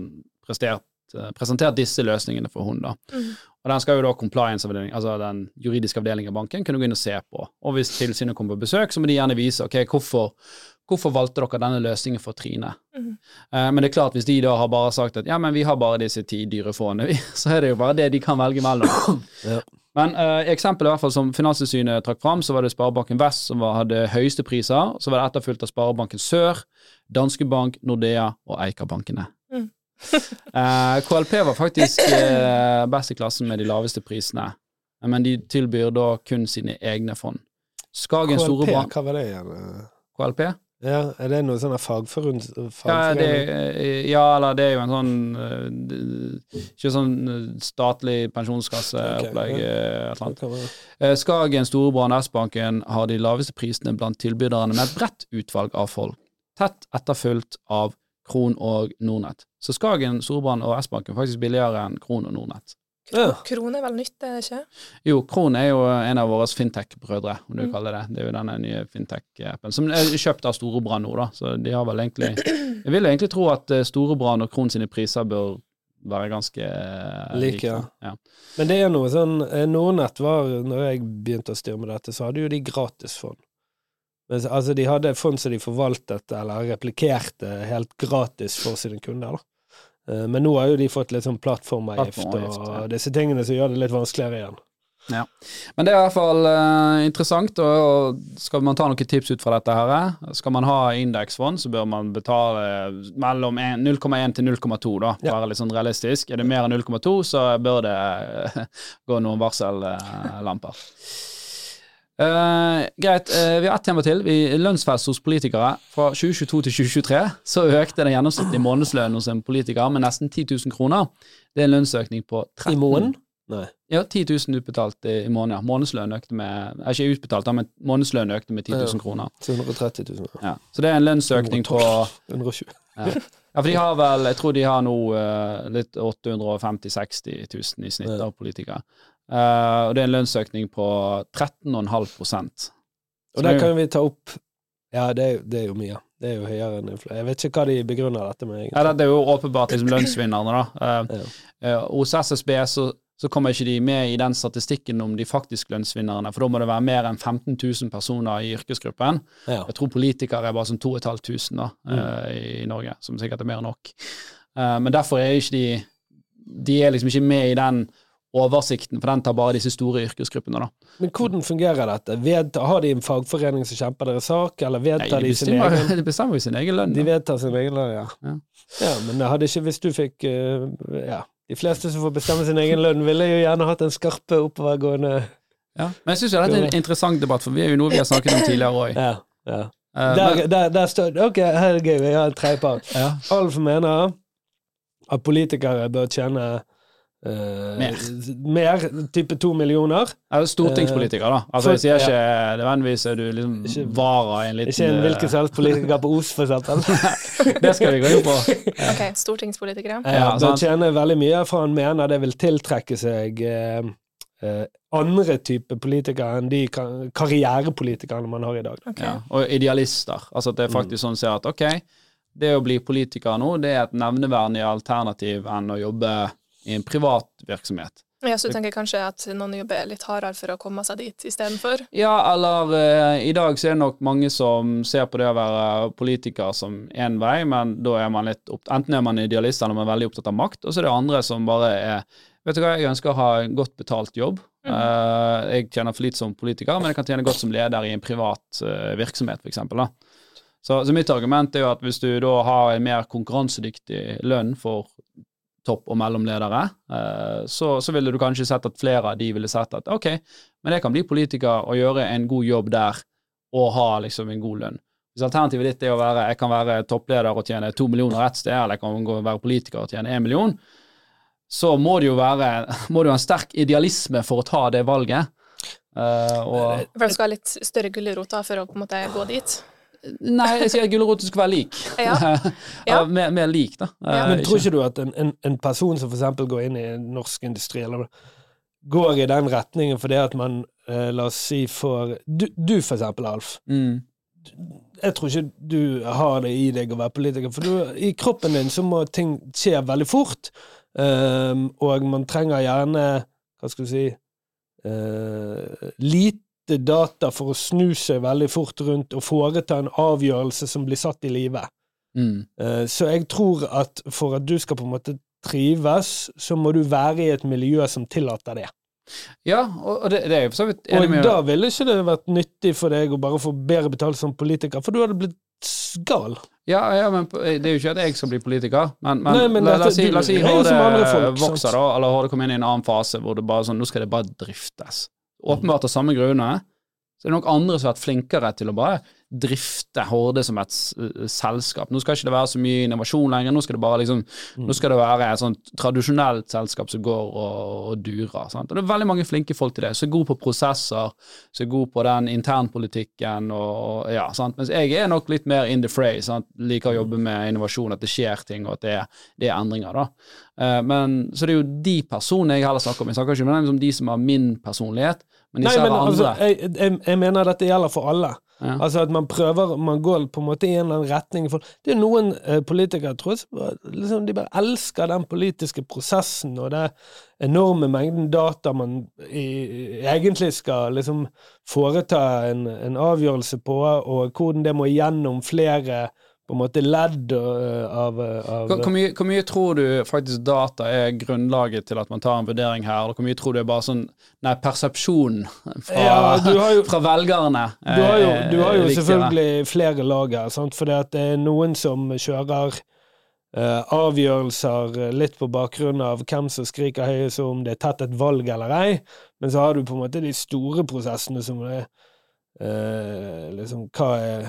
prestert, presentert disse løsningene for henne. da. Mhm. Og den skal jo da compliance-avdelingen, altså den juridiske avdelingen av banken, kunne gå inn og se på. Og hvis tilsynet kommer på besøk, så må de gjerne vise ok, hvorfor, hvorfor valgte dere denne løsningen for Trine. Mm. Eh, men det er klart, hvis de da har bare sagt at ja, men vi har bare disse ti dyre fondene, så er det jo bare det de kan velge mellom. Ja. Men eh, i eksempelet i hvert fall som Finanstilsynet trakk fram, så var det Sparebanken Vest som var, hadde høyeste priser. Så var det etterfulgt av Sparebanken Sør, Danske Bank, Nordea og Eika-bankene. Mm. Eh, KLP var faktisk uh, best i klassen med de laveste prisene, men de tilbyr da kun sine egne fond. Skagen KLP, Storebrand hva var det igjen? KLP? Ja, er det noe sånn fagforund? Ja, ja, eller det er jo en sånn eh, Ikke sånn eh, statlig pensjonskasseopplegg. Okay, eh, det? Eh, Skagen, Storebrand S-banken har de laveste prisene blant tilbyderne med et bredt utvalg av folk, tett etterfulgt av Kron og Nordnett. Så Skagen, Storebrand og S-banken er faktisk billigere enn Kron og Nordnett. Ja. Krone er vel nytt, er det ikke? Jo, Kron er jo en av våre fintech-brødre, om du Mm. kaller det. Det er jo denne nye fintech-appen, som er kjøpt av Storebrand nå, da. Så de har vel egentlig Jeg vil egentlig tro at eh, Storebrand og Kron sine priser bør være ganske eh, Like, ja. ja. Men det er noe sånn eh, Nordnett var, når jeg begynte å styre med dette, så hadde jo de gratisfond. Men, altså, de hadde fond som de forvaltet eller replikerte helt gratis for sine kunder, da. Eh, Men nå har jo de fått litt sånn plattformavgift og disse tingene som gjør det litt vanskeligere igjen. Men det er i hvert fall uh, interessant, og, og skal man ta noen tips ut fra dette her, eh, skal man ha indeksfond, så bør man betale mellom 0,1 til 0,2, da, Ja. være litt sånn realistisk. Er det mer enn 0,2, så bør det uh, gå noen varsellamper. Eh, greit, uh, vi har ett tema til. Vi, lønnsfest hos politikere. Fra 2022 til 2023 så økte den gjennomsnittlige månedslønnen hos en politiker med nesten 10 000 kroner. Det er en lønnsøkning på 13 I måneden? Nei. ja, 10 000 utbetalt i, i måneden. Månedslønn økte med Ikke utbetalt, men månedslønn økte med 10 000 kroner. 230 000. Ja. Så det er en lønnsøkning på 120. ja. ja, for de har vel Jeg tror de har nå uh, litt 850 000-60 000 i snitt av politikere. Eh, og det er en lønnsøkning på 13,5 Så Og der kan vi ta opp Ja, det er, det er jo mye. Det er jo høyere enn inflasjon. Jeg vet ikke hva de begrunner dette med, Ja, det er jo åpenbart liksom lønnsvinnerne, da. Eh, Ja. eh, hos SSB så, så kommer ikke de med i den statistikken om de faktisk lønnsvinnerne, for da må det være mer enn 15 000 personer i yrkesgruppen. Ja. Jeg tror politikere er bare sånn 2500 da, Mm. i Norge, som sikkert er mer enn nok. Men derfor er ikke de De er liksom ikke med i den oversikten, for den tar bare disse store yrkesgruppene, da. Men hvordan fungerer dette? Ved, har de en fagforening som kjemper deres sak, eller vedtar de de sin egen egen de bestemmer jo sin egen lønn. De vedtar sin egen lønn, ja. Ja. ja. Men ikke hvis du fikk eh, Ja. De fleste som får bestemme sin egen lønn, ville jo gjerne hatt en skarpe, oppovergående Ja. Men jeg syns dette er en interessant debatt, for vi er jo noe vi har snakket om tidligere òg. Ja. ja. Der, der, der står Ok, her er det gøy, vi har en tredjepart. ja. Alf mener at politikere bør tjene eh, Mer. mer, type to millioner. Altså, Stortingspolitiker, da. Altså, jeg sier For- ikke nødvendigvis er du liksom Ikke- vara i en liten Ikke en hvilken som helst politiker på Os, for eksempel. Det skal vi gå inn på. Ok, stortingspolitikere. Ja, Ja, bør sant. veldig mye, for han mener det vil tiltrekke seg eh, eh, andre typer politikere enn de karrierepolitikerne man har i dag. Okay. Ja, og idealister. Altså at det er faktisk sånn å si at ok, det å bli politiker nå, det er et nevneverdig alternativ enn å jobbe i en privat virksomhet. Ja, så du tenker kanskje at noen jobber litt hardere for å komme seg dit istedenfor? Ja, eller eh, i dag så er det nok mange som ser på det å være politiker som én vei, men da er man litt opp, Enten er man idealist eller man er veldig opptatt av makt, og så er det andre som bare er Vet du hva, jeg ønsker å ha en godt betalt jobb. Eh, jeg tjener for lite som politiker, men jeg kan tjene godt som leder i en privat eh, virksomhet, f.eks. Så, så mitt argument er jo at hvis du da har en mer konkurransedyktig lønn for topp- og mellomledere, eh, så, så ville du kanskje sett at flere av de ville sett at ok, men jeg kan bli politiker og gjøre en god jobb der, og ha liksom en god lønn. Hvis alternativet ditt er å være jeg kan være toppleder og tjene to millioner ett sted, eller jeg kan være politiker og tjene én million, så må det jo være må det jo ha en sterk idealisme for å ta det valget. Uh, og For du skal ha litt større gulrot for å på en måte gå dit? Nei, jeg sier at gulroten skal være lik. Ja. ja. Mer, mer lik, da. Ja. Men tror ikke du at en, en, en person som eksempel går inn i norsk industri, eller går i den retningen fordi at man, eh, la oss si, får du, du for eksempel, Alf. mm. Jeg tror ikke du har det i deg å være politiker, for du, i kroppen din så må ting skje veldig fort, um, og man trenger gjerne, hva skal du si, uh, lite data for å snu seg veldig fort rundt og foreta en avgjørelse som blir satt i live. Mm. Eh, Så jeg tror at for at du skal på en måte trives, så må du være i et miljø som tillater det. Ja, og og det, det er jeg for så vidt enig Og med da ville ikke det vært nyttig for deg å bare få bedre betalt som politiker, for du hadde blitt gal. Ja, ja, men det er jo ikke at jeg skal bli politiker, men, men, Nei, men la, oss si, la oss si jo sant? vokser, da, eller HD kommer inn i en annen fase hvor det bare sånn, nå skal det bare driftes. Åpenbart av samme grunner, så er det nok andre som har vært flinkere til å bare drifte Horde som et selskap. Nå skal ikke det være så mye innovasjon lenger, nå skal det bare liksom, nå skal det være et sånt tradisjonelt selskap som går og, og durer. Sant? Og det er veldig mange flinke folk til det, som er gode på prosesser, som er gode på den internpolitikken og, ja, sant? Mens jeg er nok litt mer in the fray, sant? liker å jobbe med innovasjon, at det skjer ting, og at det er, det er endringer, da. Eh, men, så det er jo de personene jeg heller snakker om. Jeg snakker ikke om de som har min personlighet, men Nei, disse men andre. altså, jeg, jeg, jeg mener dette gjelder for alle. Altså at man prøver, man går på en måte i en eller annen retning. For det er noen eh, politikere tror jeg, liksom, de bare elsker den politiske prosessen og det enorme mengden data man i, egentlig skal liksom foreta en, en avgjørelse på, og hvordan det må gjennom flere på en måte ledd eh, av, av Hvor, mye, hvor mye tror du faktisk data er grunnlaget til at man tar en vurdering her, Eller hvor mye tror du er bare sånn nei, persepsjon fra, Ja, du har jo- fra velgerne? Du har jo, er- du har jo selvfølgelig flere lag her, for det er noen som kjører Uh, avgjørelser uh, litt på bakgrunn av hvem som skriker høyest om det er tatt et valg eller ei, men så har du på en måte de store prosessene som er uh, liksom hva er,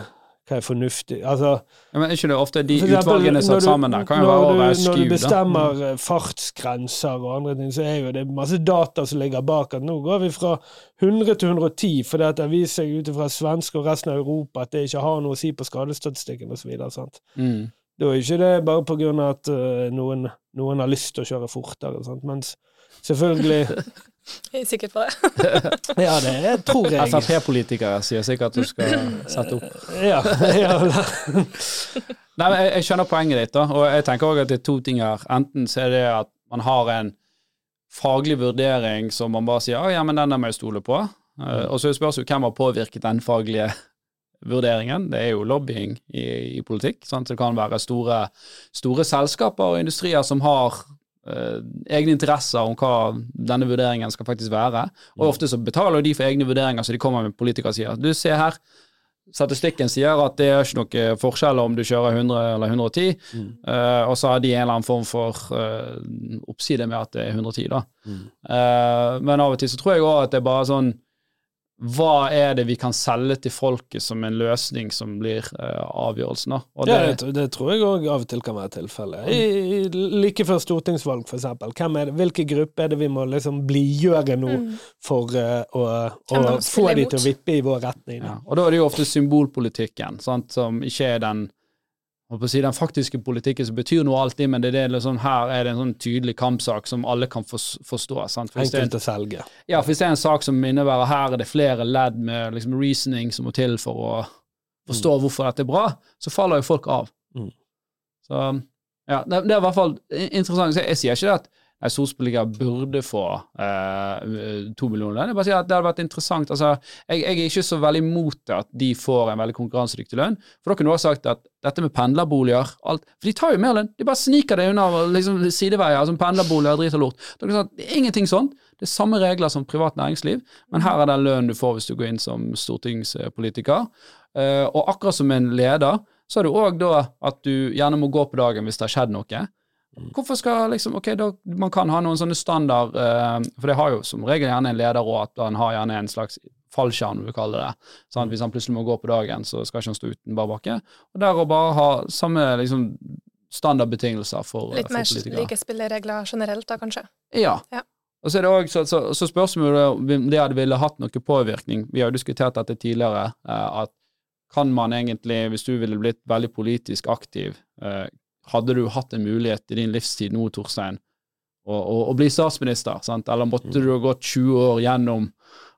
hva er fornuftig Altså ja, men Er ikke det ofte de eksempel, utvalgene satt du- sammen der, kan jo være du- SKU. Når du da. bestemmer eh, fartsgrenser og andre ting, så er jo det masse data som ligger bak. At nå går vi fra 100 til 110, fordi at det viser seg ut fra svenske og resten av Europa at det ikke har noe å si på skadestatistikken osv. Mm. Da er ikke det bare på grunn av at eh, noen, noen har lyst til å kjøre fortere. Sant? Mens selvfølgelig Jeg er sikker på det. Ja, det er, tror jeg. Frp-politikere sier sikkert at du skal sette opp. Ja, ja, Nei, men jeg, jeg skjønner poenget ditt, da, og jeg tenker også at det er to ting her. Enten så er det at man har en faglig vurdering som man bare sier ja, men den må jeg stole på. Eh, og så spørs jo hvem har påvirket den faglige vurderingen. Det er jo lobbying i, i politikk. Sant? Så det kan være store, store selskaper og industrier som har eh, egne interesser om hva denne vurderingen skal faktisk være. Og ofte så betaler de for egne vurderinger, så de kommer med politikere og sier du, se her, statistikken sier at det er ikke noe forskjell om du kjører 100 eller 110, Mm. uh, og så har de en eller annen form for uh, oppside med at det er 110, da. Mm. Uh, men av og til så tror jeg òg at det er bare sånn Hva er det vi kan selge til folket som en løsning som blir uh, avgjørelsen, da? det, Ja, det, det, tror jeg òg av og til kan være tilfellet. Like før stortingsvalg, det, hvilke grupper er det vi må liksom blidgjøre nå Mm. for uh, å, å få de til å vippe i vår retning? ja. Og da er det jo ofte symbolpolitikken, sant, som ikke er den si, den faktiske politikken som betyr noe alltid, men det er det liksom, her er det en sånn tydelig kampsak som alle kan fors- forstå. Sant? For Enkelt å selge. Ja, for hvis det er en sak som innebærer her er det flere ledd med liksom reasoning som må til for å forstå hvorfor dette er bra, så faller jo folk av. Mm. Så ja, det, er i hvert fall interessant. Jeg sier ikke det at en storspiller burde få eh, to millioner. Jeg bare sier at det hadde vært interessant. Altså, jeg, jeg er ikke så veldig imot det at de får en veldig konkurransedyktig lønn. For da kunne du også sagt at dette med pendlerboliger alt, For de tar jo mer lønn. De bare sniker det unna liksom, sideveier, som pendlerboliger, drit og lort. Det er ingenting sånn. Det er samme regler som privat næringsliv, men her er den lønnen du får hvis du går inn som stortingspolitiker. Eh, og akkurat som en leder, så er det òg da at du gjerne må gå på dagen hvis det har skjedd noe. Hvorfor skal liksom Ok, da, man kan ha noen sånne standard uh, For det har jo som regel gjerne en leder òg, at han har gjerne en slags fallskjerm, vi kalle det. Sånn, hvis han plutselig må gå på dagen, så skal ikke han stå uten bar bakke. Og der å bare ha samme liksom, standardbetingelser for, Litt for mer politikere. like spilleregler generelt, da, kanskje. Ja. Ja. Og så er det også, så, så, så spørsmålet om det hadde ville hatt noe påvirkning. Vi har jo diskutert dette tidligere, eh, at kan man egentlig, hvis du ville blitt veldig politisk aktiv, eh, hadde du hatt en mulighet i din livstid nå, Torstein, å, å, å bli statsminister, sant? eller måtte du ha gått 20 år gjennom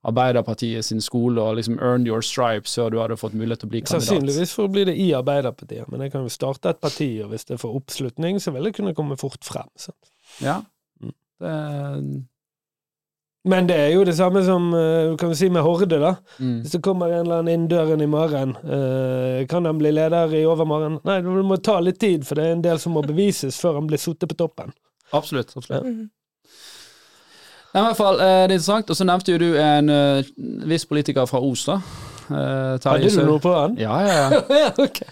Arbeiderpartiet sin skole og liksom earned your stripes før du hadde fått mulighet til å bli kandidat? Sannsynligvis for å bli det i Arbeiderpartiet, men jeg kan jo starte et parti, og hvis det får oppslutning, så vil det kunne komme fort frem. Sant? Ja. Mm. Det, Men det er jo det samme som eh, kan vi si med Horde, da. mm. Hvis det kommer en eller annen inn døren i morgen, eh, kan han bli leder i overmorgen? Nei, det må ta litt tid, for det er en del som må bevises før han blir sittet på toppen. Absolutt. absolutt. Mhm. Nei, i hvert fall, eh, det er interessant. Og så nevnte jo du en viss politiker fra Os, da. Eh, Terje Hadde du noe på han? Ja, ja, ja. okay.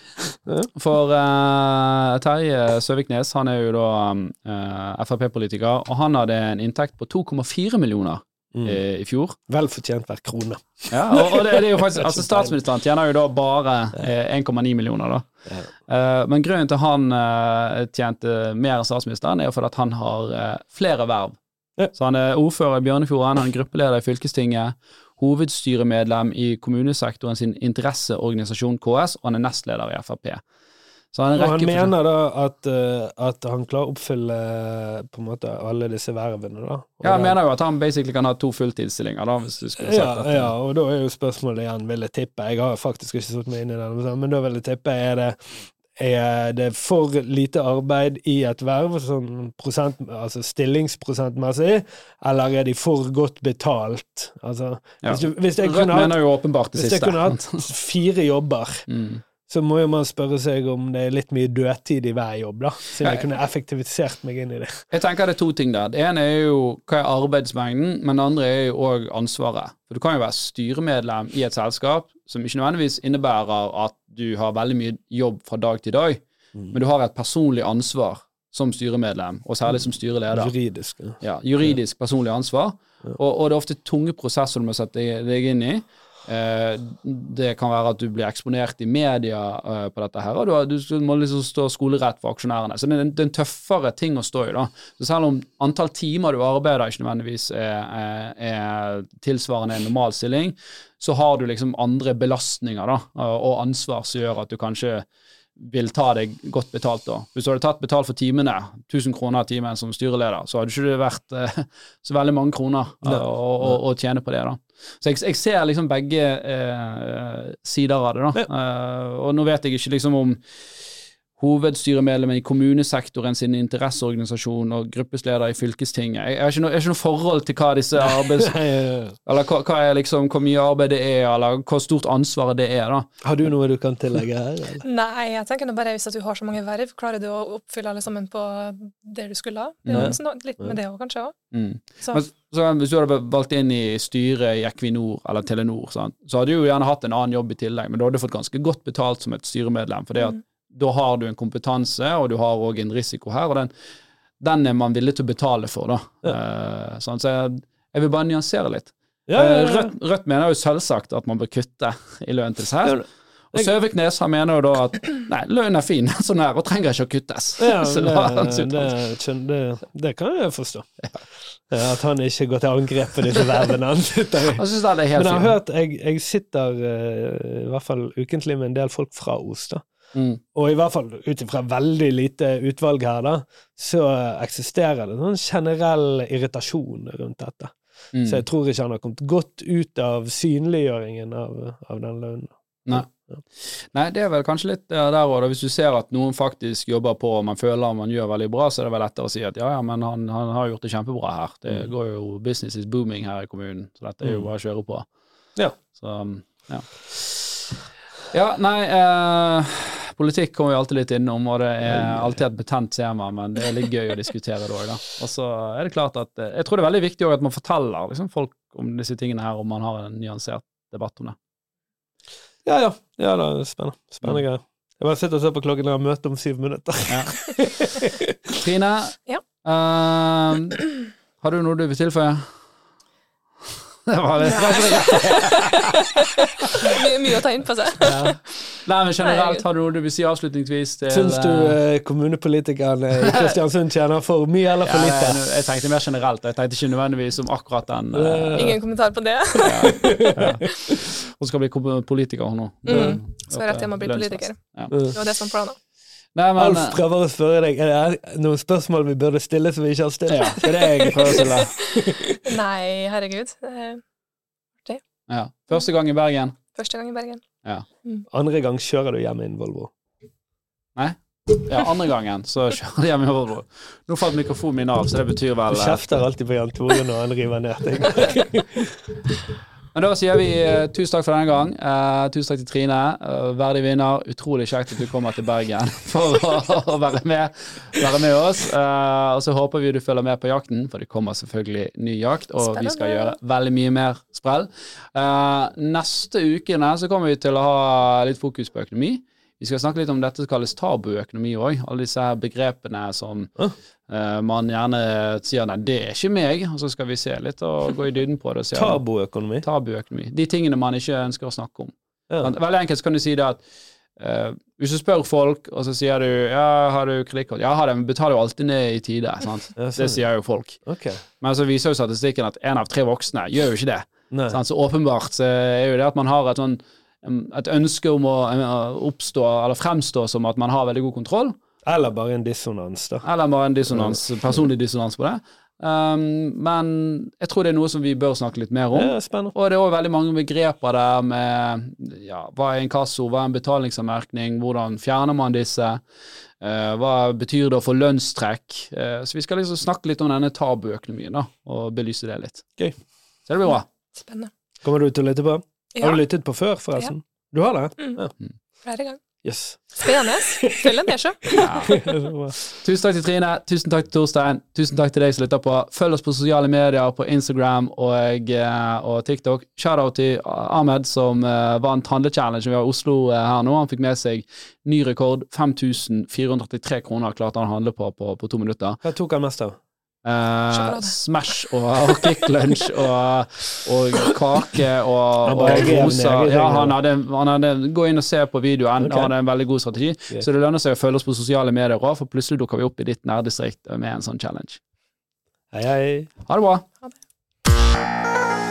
ok. For uh, Terje Søviknes, han er jo da eh, Frp-politiker, og han hadde en inntekt på 2,4 millioner Mm. eh, i fjor. Vel fortjent hver krone. Ja, og, og det, det er jo faktisk, altså Statsministeren tjener jo da bare eh, 1,9 millioner, da. Eh, men grunnen til han eh, tjente mer enn statsministeren, er jo fordi at han har eh, flere verv. Så han er ordfører i Bjørnefjorden, han er gruppeleder i fylkestinget, hovedstyremedlem i kommunesektoren sin interesseorganisasjon KS, og han er nestleder i Frp. Så han, Og han mener da at, eh, at han klarer å oppfylle eh, på en måte alle disse vervene, da. Og Ja, han mener jo at han basically kan ha to fulltidsstillinger, da, hvis du skulle ja, sagt det. ja, og da er jo spørsmålet igjen, vil jeg tippe Jeg har faktisk ikke satt meg inn i den, men da vil jeg tippe er det er det for lite arbeid i et verv, sånn prosent, altså stillingsprosentmessig, eller er de for godt betalt? Altså, Ja. hvis, du, hvis jeg kunne hatt, mener jo åpenbart det hvis jeg siste. kunne hatt fire jobber, Mm. Så må jo man spørre seg om det er litt mye dødtid i hver jobb, da. Siden jeg kunne effektivisert meg inn i det. Jeg tenker det er to ting der. Det ene er jo hva er arbeidsmengden, men det andre er jo òg ansvaret. For du kan jo være styremedlem i et selskap som ikke nødvendigvis innebærer at du har veldig mye jobb fra dag til dag, men du har et personlig ansvar som styremedlem, og særlig som styreleder. Juridisk. Ja. Ja, juridisk personlig ansvar. Og, og det er ofte tunge prosesser du må sette deg inn i. Eh, det kan være at du blir eksponert i media eh, på dette her, og du, må liksom stå skolerett for aksjonærene. Så det er, en, er tøffere ting å stå i. da. Så selv om antall timer du arbeider ikke nødvendigvis er, er tilsvarende en normal stilling, så har du liksom andre belastninger da, og ansvar som gjør at du kanskje vil ta deg godt betalt da. Hvis du hadde tatt betalt for timene, 1000 kroner timen som styreleder, så hadde ikke det vært eh, så veldig mange kroner eh, å, å, å tjene på det. da. Så jeg, jeg ser liksom begge eh, sider av det. da. Eh, og nå vet jeg ikke liksom om hovedstyremedlem i kommunesektoren sin interesseorganisasjon og gruppesleder i fylkestinget. Jeg, har ikke noe, jeg har ikke noe forhold til hva disse arbeids... Eller hva, hva er liksom, hvor mye arbeid det er, eller hvor stort ansvaret det er, da. Har du noe du kan tillegge her? Eller? Nei, jeg tenker nå bare hvis at du har så mange verv, klarer du å oppfylle alle sammen på det du skulle ha? Det er Ja. litt med det òg, kanskje. også. Mm. Så Men, så hvis du hadde valgt inn i styret i Equinor eller Telenor, sant? så hadde du jo gjerne hatt en annen jobb i tillegg, men du hadde fått ganske godt betalt som et styremedlem, for det Mm. Da har du en kompetanse, og du har òg en risiko her, og den, den er man villig til å betale for, da. Ja. Uh, sånn, Så jeg, jeg vil bare nyansere litt. Ja, ja, Eh. Rødt, Rødt mener jo selvsagt at man bør kutte i lønnen til seg. Og Søviknes han mener jo da at nei, lønnen er fin sånn her, og trenger ikke å kuttes. Ja, det, det, det, det kan jeg forstå. At han ikke går til angrep på disse vervene han sitter i. Men jeg har hørt, jeg, jeg sitter eh, i hvert fall ukentlig med en del folk fra Os, da. Mm. Og i hvert fall ut ifra veldig lite utvalg her, da, så eksisterer det noen generell irritasjon rundt dette. Mm. Så jeg tror ikke han har kommet godt ut av synliggjøringen av, av den lønnen. Nei. Nei, det er vel kanskje litt eh, der òg. Hvis du ser at noen faktisk jobber på og man føler man gjør veldig bra, så er det vel lettere å si at ja, ja, men han, han har gjort det kjempebra her. Det Mm. går jo business is booming her i kommunen, så dette er jo Mm. bare å kjøre på. Ja. Så, ja. Ja, nei eh, Politikk kommer vi alltid litt innom, og det er alltid et betent tema, men det er litt gøy å diskutere det òg, da. Og så er det klart at eh, Jeg tror det er veldig viktig at man forteller liksom, folk om disse tingene her, om man har en nyansert debatt om det. Ja, ja. ja det er spennende. Spennende greier. Jeg bare sitter og ser på klokken og har møte om syv minutter. Ja. Trine, Ja. Uh, har du noe du vil tilføye? Det var mye, mye å ta inn på seg. ja. Nei, men generelt, har du noe du vil si avslutningsvis til Syns du eh, eh, kommunepolitikerne i Kristiansund tjener for mye eller for ja, lite? jeg, jeg tenkte mer generelt, jeg tenkte ikke nødvendigvis om akkurat den eh, Ingen kommentar på det. ja. Hun skal bli politiker, hun nå. Mm. Så rett hjem og bli politiker. Ja. Mm. Det var det som var planen. Nei, men Alf prøver å spørre deg Er det noen spørsmål vi burde stille som vi ikke har stilt. ja, det er det jeg prøver å stille. Nei, herregud. Det er Ja. Første gang i Bergen. første gang i Bergen. Andre gang kjører du hjem i en Volvo. Ja, andre gangen så kjører jeg hjem i Volvo. Nå falt mikrofonen min av, så det betyr Du vel Du kjefter alltid på Jan Tore når han river ned ting. Men da sier vi uh, tusen takk for denne gang. Uh, tusen takk til Trine. Uh, verdig vinner. Utrolig kjekt at du kommer til Bergen for å, å være, med, være med oss. Eh, og så håper vi du følger med på jakten, for det kommer selvfølgelig ny jakt. Og vi skal gjøre veldig mye mer sprell. Eh, neste ukene så kommer vi til å ha litt fokus på økonomi. Vi skal snakke litt om dette som kalles tabuøkonomi òg. Alle disse her begrepene som man gjerne sier nei, det er ikke meg. Og så skal vi se litt og gå i dybden på det. Tabuøkonomi. Tabuøkonomi. De tingene man ikke ønsker å snakke om. Ja. Veldig enkelt så kan du si det at uh, hvis du spør folk, og så sier du ja, har du kredittkort? Ja, men betaler jo alltid ned i tide. Sant? Ja, Det sånn. sier jo folk. Okay. Men så viser jo statistikken at én av tre voksne gjør jo ikke det. Sant? Så åpenbart så er jo det at man har et, sånn, et ønske om å oppstå, eller fremstå som at man har veldig god kontroll, Eller bare en dissonans, da. eller bare en dissonans, personlig dissonans på det. Um, men jeg tror det er noe som vi bør snakke litt mer om. Ja, spennende. Og det er også veldig mange begreper der med ja, hva er inkasso, hva er en betalingsanmerkning, hvordan fjerner man disse, uh, hva betyr det å få lønnstrekk. Uh, så vi skal liksom snakke litt om denne tabuøkonomien da, og belyse det litt. Gøy. Så det blir bra. Spennende. Kommer du til å lytte på? Ja, Har du lyttet på før, forresten? Ja. Du har det? Mm. flere ganger. Yes. Spennende. Følg en del. Tusen takk til Trine, tusen takk til Torstein, tusen takk til deg som lytter på. Følg oss på sosiale medier, på Instagram og, eh, og TikTok. Shout-out til Ahmed som uh, vant handlechallenge ved Oslo uh, her nå. Han fikk med seg ny rekord. 5483 kroner klarte han å handle på, på på to minutter. Hva tok han mest av? Eh, Smash og, Lunsj og, og kake og, og roser. Ja, han hadde, han hadde, gå inn og se på videoen. okay. Han hadde en veldig god strategi. Yeah. Så det lønner seg å følge oss på sosiale medier òg, for plutselig dukker vi opp i ditt nærdistrikt med en sånn challenge. Hei, hei. Ha det bra. Ha det.